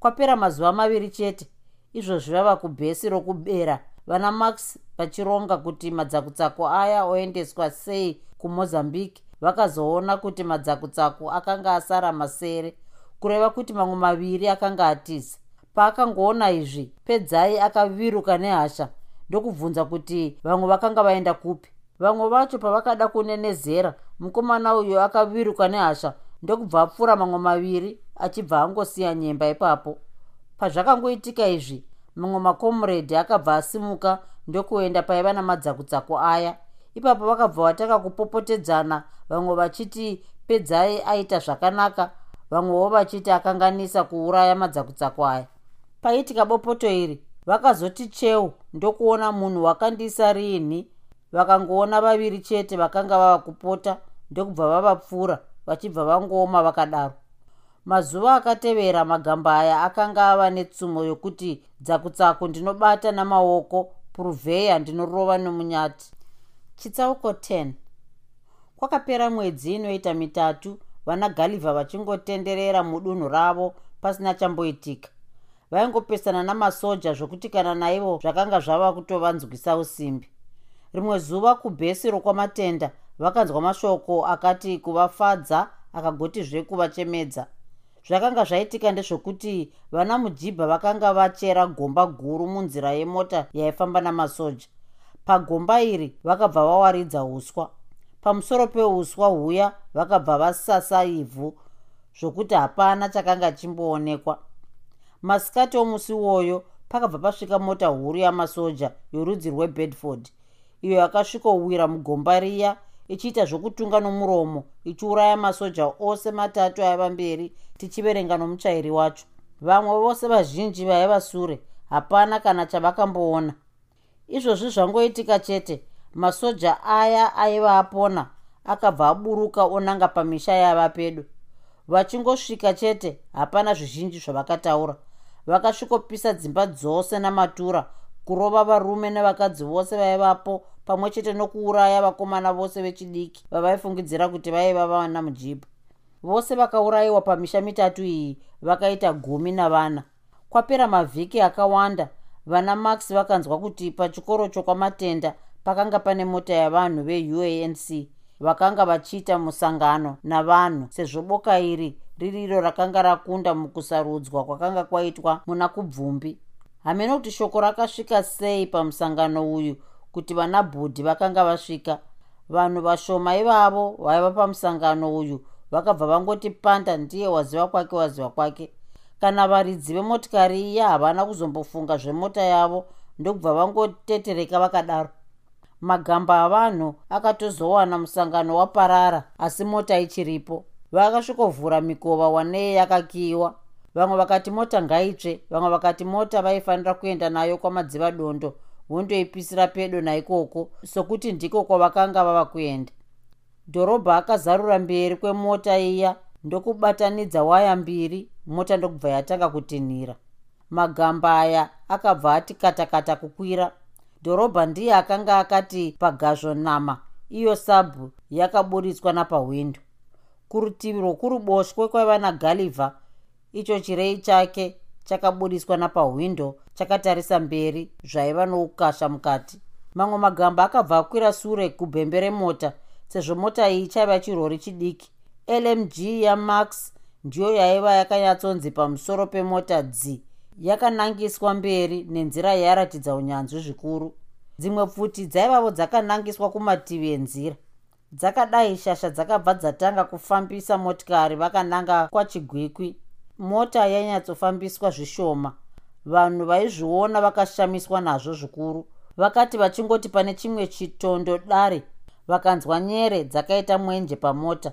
[SPEAKER 1] Kwapera mazuva maviri chete izvozvi vava kubhesi rokubera. Vana max vachironga kuti madzakutsako aya oendeswa sei kumozambique vakazoona kuti madzakutsako akanga asara masere kureva kuti mamwe maviri akanga atiza. Paakangoona izvi pedzai akaviruka nehasha ndokubvunza kuti vamwe vakanga vaenda kupi. Vamwe vacho pavakada kunenezera mukomana uyu akaviruka nehasha ndokubva apfuura mamwe maviri achibva angosiya nyemba ipapo. Pazvakangoitika izvi mamwe makomredi akabva asimuka ndokuenda paiva namadzakutsako aya. Ipapo vakabva vatanga kupopotedzana vamwe vachiti pedzai aita zvakanaka vamwewo vachiti akanganisa kuuraya madzakutsako aya. Paitika bopoto iri vakazoti cheu ndokuona munhu wakandisa riini? Vakangoona vaviri chete vakanga vava kupota ndokubva vavapfuura vachibva vangooma vakadaro. Mazuva akatevera magamba aya akanga ava netsumo yokuti dzakutsako ndinobata namaoko puruvheya ndinorova nomunyati. Chitsauko 10 kwakapera mwedzi inoita mitatu vana galivha vachingotenderera mudunhu ravo pasina chamboitika. Vaingopesana namasoja zvokuti kana naivo zvakanga zvava kutovanzwisa usimbi. Rimwe zuva kubhesi rokwamatenda vakanzwa mashoko akati kuvafadza akagotizve kuvachemedza. Zvakanga zvaitika ndezvokuti vana mujibha vakanga vachera gomba guru munzira yemota yaifamba namasoja. Pagomba iri vakabva vawaridza uswa pamusoro peuswa huya vakabva vasasa ivhu zvokuti hapana chakanga chimboonekwa. Masikati omusi woyo pakabva pasvika mota huru yamasoja yorudzi rwebedford iyo yakasvikowira mugomba riya ichiita zvokutunga nomuromo ichiuraya masoja ose matatu aiva mberi tichiverenga nomuchairi wacho. Vamwe vose vazhinji vaiva sure hapana kana chavakamboona izvozvi zvangoitika chete masoja aya aiva apona akabva aburuka onanga pamisha yava pedo vachingosvika chete hapana zvizhinji zvavakataura. Vakasvikopisa dzimba dzose namatura kurova varume nevakadzi vose vaivapo pamwe chete nokuuraya vakomana vose vechidiki vavaifungidzira kuti vaiva vana mujibha vose vakaurayiwa pamisha mitatu iyi vakaita gumi navana. Kwapera mavhiki akawanda vana max vakanzwa kuti pachikoro chokwamatenda pakanga pane mota yavanhu veuanc vakanga vachiita musangano navanhu sezvo boka iri riri iro rakanga rakunda mukusarudzwa kwakanga kwaitwa muna kubvumbi. Hamene kuti shoko rakasvika sei pamusangano uyu kuti vana bhudhi vakanga vasvika? Vanhu vashoma ivavo vaiva pamusangano uyu vakabva vangoti panda ndiye waziva kwake waziva kwake. Kana varidzi vemotikari iya havana kuzombofunga zvemota yavo ndokubva vangotetereka vakadaro magamba avanhu akatozowana musangano waparara asi mota ichiripo. Vakasvikovhura mikova wanei yakakiyiwa. Vamwe vakati mota ngaitsve vamwe vakati mota vaifanira kuenda nayo kwamadziva dondo vondoipisira pedo naikoko sokuti ndiko kwavakanga vava kuenda. Dhorobha akazarura mberi kwemota iya ndokubatanidza waya mbiri mota ndokubva yatanga kutinhira. Magamba aya akabva ati katakata kukwira dhorobha ndiye akanga akati pagazvonama iyo sabhu yakaburitswa napahwindo kurutivi rwokuruboshwe kwaiva nagalivha icho chirei chake chakabudiswa napahwindo chakatarisa mberi zvaiva noukasha mukati. Mamwe magamba akabva akwira sure kubhembe remota sezvo mota iyi chaiva chirori chidiki. Lmg yamax ndiyo yaiva yakanyatsonzi pamusoro pemota dzi yakanangiswa mberi nenzira yairatidza unyanzvi zvikuru. Dzimwe pfuti dzaivavo dzakanangiswa kumativi enzira. Dzakadai shasha dzakabva dzatanga kufambisa motikari vakananga kwachigwikwi. Mota yainyatsofambiswa zvishoma. Vanhu vaizviona vakashamiswa nazvo zvikuru. Vakati vachingoti pane chimwe chitondo dare vakanzwa nyere dzakaita mwenje pamota.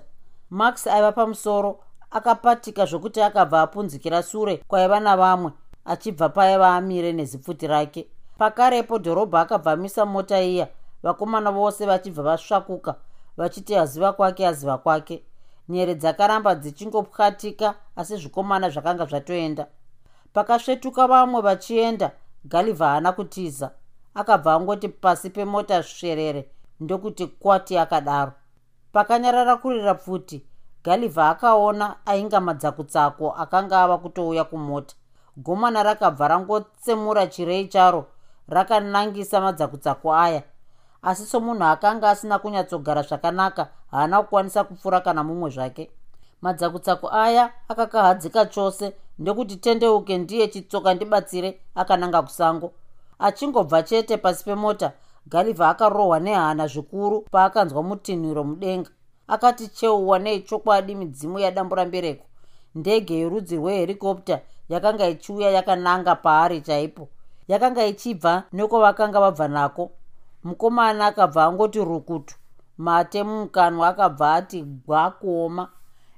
[SPEAKER 1] Max aiva pamusoro akapatika zvokuti akabva apunzikira sure kwaiva navamwe achibva paiva amire nezipfuti rake. Pakarepo dhorobha akabva amisa mota iya. Vakomana vose vachibva vasvakuka vachiti aziva kwake aziva kwake. Nyere dzakaramba dzichingopwatika asi zvikomana zvakanga zvatoenda. Pakasvetuka vamwe vachienda galivha haana kutiza. Akabva angoti pasi pemota sverere ndokuti kwati akadaro. Pakanyarara kurira pfuti galivha akaona ainga madzakutsako akanga ava kutouya kumota gomana rakabva rangotsemura chirei charo rakanangisa madzakutsako aya. Asi somunhu akanga asina kunyatsogara zvakanaka haana kukwanisa kupfuura kana mumwe zvake. Madzakutsako aya akakahadzika chose ndekuti tendeuke ndiye chitsoka ndibatsire akananga kusango. Achingobva chete pasi pemota galivha akarohwa nehana zvikuru paakanzwa mutinhiro mudenga. Akati cheuwa nechokwadi midzimu yadamburambereko ndege yerudzi rweherikopta yakanga ichiuya yakananga paari chaipo. Yakanga ichibva nekwavakanga vabva nako. Mukomana akabva angoti rukutu mate mumukanwa akabva ati gwa kuoma.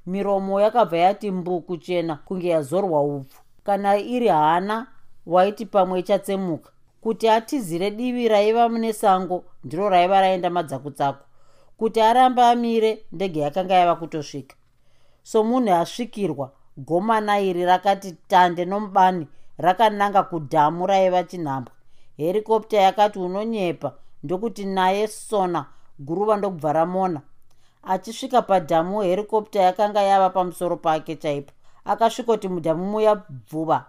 [SPEAKER 1] Miromo yakabva yati mbu kuchena kunge yazorwa upfu. Kana iri hana waiti pamwe ichatsemuka kuti atizire divi raiva mune sango ndiro raiva raenda madzakutsako. Kuti arambe amire ndege yakanga yava kutosvika. Somunhu asvikirwa gomana iri rakati tande nomubani rakananga kudhamu raiva chinhambwa herikopta yakati unonyepa ndokuti naye sona guruva ndokubva ramona. Achisvika padhamu herikopta yakanga yava pamusoro pake chaipo. Akasvikoti mudhamu muya bvuva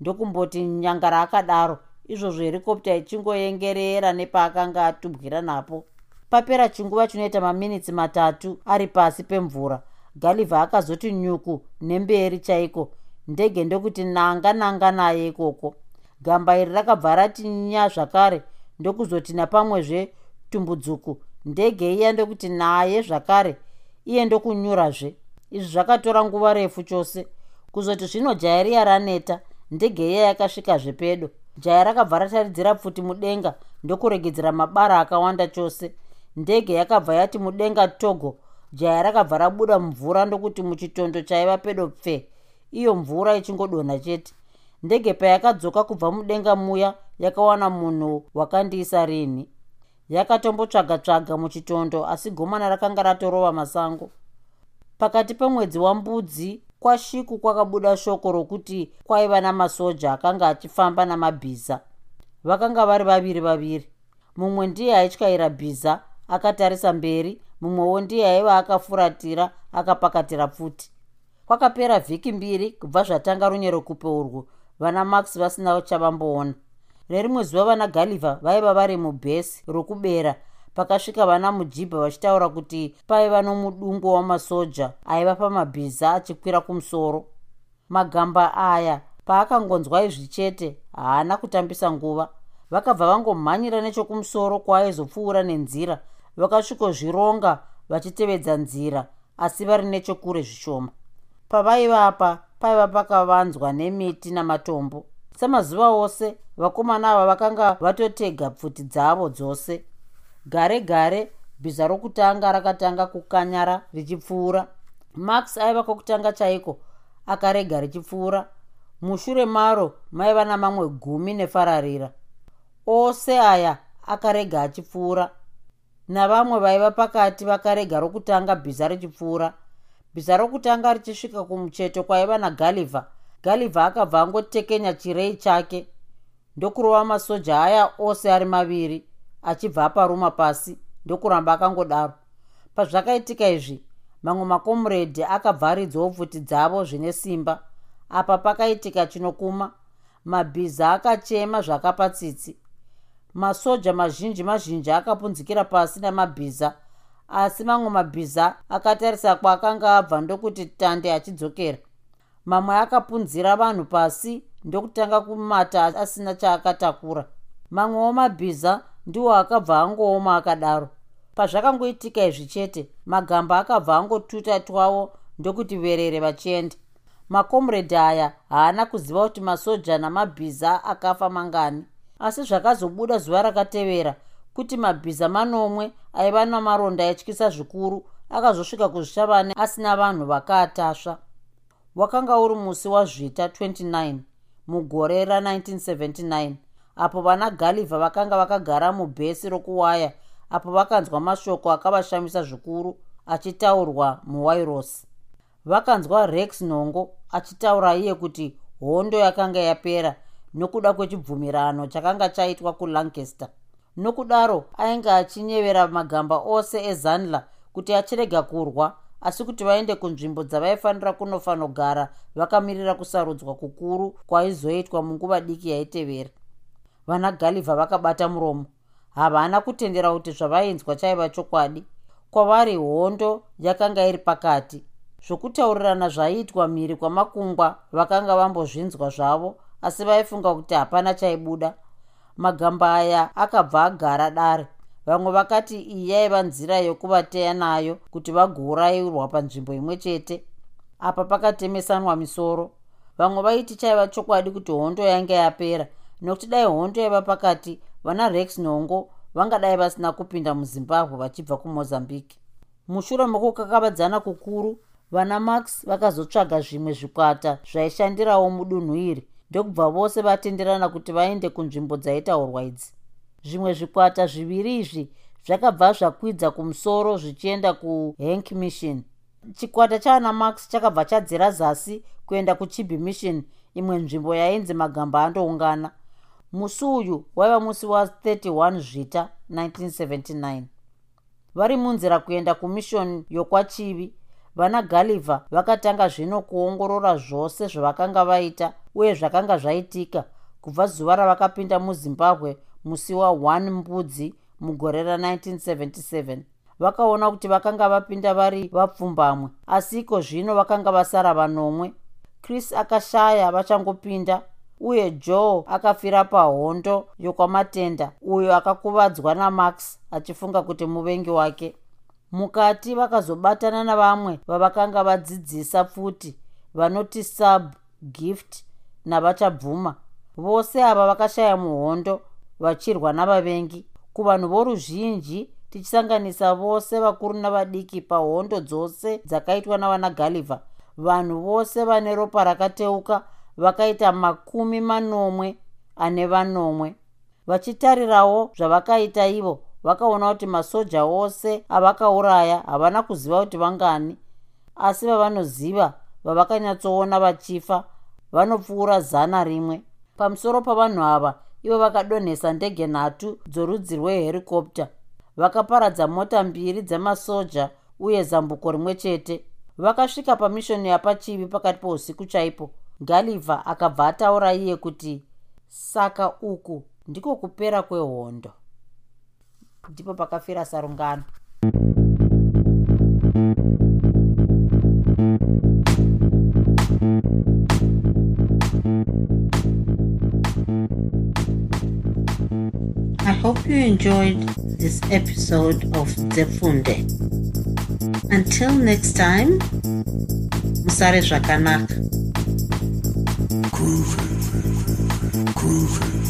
[SPEAKER 1] ndokumboti nyangara akadaro izvozvo herikopta ichingoyengerera nepaakanga atubwira napo. Papera chinguva chinoita maminitsi matatu ari pasi pemvura galivha akazoti nyuku nemberi chaiko? Ndege ndokuti nanga nanga naye ikoko. Gamba iri rakabva rati nya zvakare ndokuzoti napamwezve tumbudzuku ndege iya ndokuti naye zvakare iye ndokunyurazve. Izvi zvakatora nguva refu chose. Kuzoti zvino jaya riya raneta ndege iya yakasvikazve pedo jaya rakabva rataridzira pfuti mudenga ndokuregedzera mabara akawanda chose. Ndege yakabva yati mudenga togo jaya rakabva rabuda mvura ndokuti muchitondo chaiva pedo pfe. Iyo mvura ichingodonha chete. Ndege payakadzoka kubva mudenga muya yakawana munhu wakandiisa rini. Yakatombotsvaga tsvaga muchitondo asi gomana rakanga ratorova masango. Pakati pemwedzi wambudzi kwashiku kwakabuda shoko rokuti kwaiva namasoja akanga achifamba namabhiza. Vakanga vari vaviri vaviri mumwe ndiye aityaira bhiza akatarisa mberi mumwewo ndiye aiva akafuratira akapakatira pfuti. Kwakapera vhiki mbiri kubva zvatanga runyerekupe urwu vana max vasina chavamboona. Nerimwe zuva vana galivha vaiva vari mubhesi rokubera pakasvika vana mujibha vachitaura kuti paiva nomudungo wamasoja aiva pamabhiza achikwira kumusoro. Magamba aya paakangonzwa izvi chete haana kutambisa nguva. Vakabva vangomhanyira nechokumusoro kwaaizopfuura nenzira vakasvikozvironga vachitevedza nzira asi vari nechokure zvishoma. Pavaivapa paiva pakavanzwa nemiti namatombo. Semazuva ose vakomana ava vakanga vatotega pfuti dzavo dzose. Gare gare bhiza rokutanga rakatanga kukanyara richipfuura. Max aiva kwokutanga chaiko? Akarega richipfuura. Mushure maro maiva namamwe gumi nefararira. Ose aya akarega achipfuura navamwe vaiva pakati vakarega rokutanga bhiza richipfuura. Bhiza rokutanga richisvika kumucheto kwaiva nagalivha galivha akabva angotekenya chirei chake. Ndokurova masoja aya ose ari maviri achibva aparuma pasi ndokuramba akangodaro. Pazvakaitika izvi mamwe makomuredhi akabva aridzawo pfuti dzavo zvine simba. Apa pakaitika chinokuma mabhiza akachema zvakapatsitsi masoja mazhinji mazhinji akapunzikira pasi namabhiza asi mamwe mabhiza akatarisa kwaakanga abva ndokuti tande achidzokera. Mamwe akapunzira vanhu pasi ndokutanga kumata asina chaakatakura. Mamwewo mabhiza ndiwo akabva angooma akadaro. Pazvakangoitika izvi chete magamba akabva angotuta twavo ndokuti verere vachienda. Makomuredhi aya haana kuziva kuti masoja namabhiza akafa mangani asi zvakazobuda zuva rakatevera kuti mabhiza manomwe aiva namaronda aityisa zvikuru akazosvika kuzvishavane asina vanhu vakaatasva wakanga uri musi wazvita 29 mugore ra1979 apo vana galivha vakanga vakagara mubhesi rokuwaya apo vakanzwa mashoko akavashamisa zvikuru achitaurwa muwairosi vakanzwa rex nhongo achitaura iye kuti hondo yakanga yapera nokuda kwechibvumirano chakanga chaitwa kulancaster. Nokudaro ainge achinyevera magamba ose ezanla kuti achirega kurwa asi kuti vaende kunzvimbo dzavaifanira kunofanogara vakamirira kusarudzwa kukuru kwaizoitwa munguva diki yaitevera. Vana galivha vakabata muromo. Havana kutendera kuti zvavainzwa chaiva chokwadi. Kwavari hondo yakanga iri pakati. Zvokutaurirana zvaiitwa mhiri kwamakungwa vakanga vambozvinzwa zvavo asi vaifunga kuti hapana chaibuda. Magamba aya akabva agara dare. Vamwe vakati iyi yaiva nzira yokuvateya nayo kuti vagourayirwa panzvimbo imwe chete. Apa pakatemesanwa misoro. Vamwe vaiti chaiva chokwadi kuti hondo yange yapera. Nokuti dai hondo yaiva pakati vana rex nhongo vangadai vasina kupinda muzimbabwe vachibva kumozambique mushure mokukakavadzana kukuru vana max vakazotsvaga zvimwe zvikwata zvaishandirawo mudunhu iri ndokubva vose vatenderana kuti vaende kunzvimbo dzaitaurwa idzi. Zvimwe zvikwata zviviri izvi zvakabva zvakwidza kumusoro zvichienda kuhank mission. Chikwata chaana max chakabva chadzira zasi kuenda kuchibi mission imwe nzvimbo yainzi magamba andoungana. Musi uyu waiva musi wa31 zvita 1979 vari munzira kuenda kumishoni yokwachivi vana galivha vakatanga zvino kuongorora zvose zvavakanga vaita uye zvakanga zvaitika kubva zuva ravakapinda muzimbabwe musi wa1 mbudzi mugore ra1977 vakaona kuti vakanga vapinda vari vapfumbamwe asi iko zvino vakanga vasara vanomwe. Chris akashaya vachangopinda uye joe akafira pahondo yokwamatenda uyo akakuvadzwa namax achifunga kuti muvengi wake. Mukati vakazobatana navamwe vavakanga vadzidzisa pfuti vanoti sub gift navachabvuma. Vose ava vakashaya muhondo vachirwa navavengi. Kuvanhu voruzhinji tichisanganisa vose vakuru navadiki pahondo dzose dzakaitwa navana galivha vanhu vose vane ropa rakateuka vakaita makumi manomwe ane vanomwe. Vachitarirawo zvavakaita ivo vakaona kuti masoja ose avakauraya havana kuziva kuti vangani. Asi vavanoziva vavakanyatsoona vachifa vanopfuura zana rimwe. Pamusoro pavanhu ava ivo vakadonhesa ndege nhatu dzorudzi rweherikopta vakaparadza mota mbiri dzemasoja uye zambuko rimwe chete. Vakasvika pamishoni yapachivi pakati pousiku chaipo. Galivha akabva ataura iye kuti saka uku ndiko kupera kwehondo. Ndipo pakafira sarungano hope you enjoyed this episode of Zefunde. Until next time, Musare Zvakanaka. Groovy, groovy.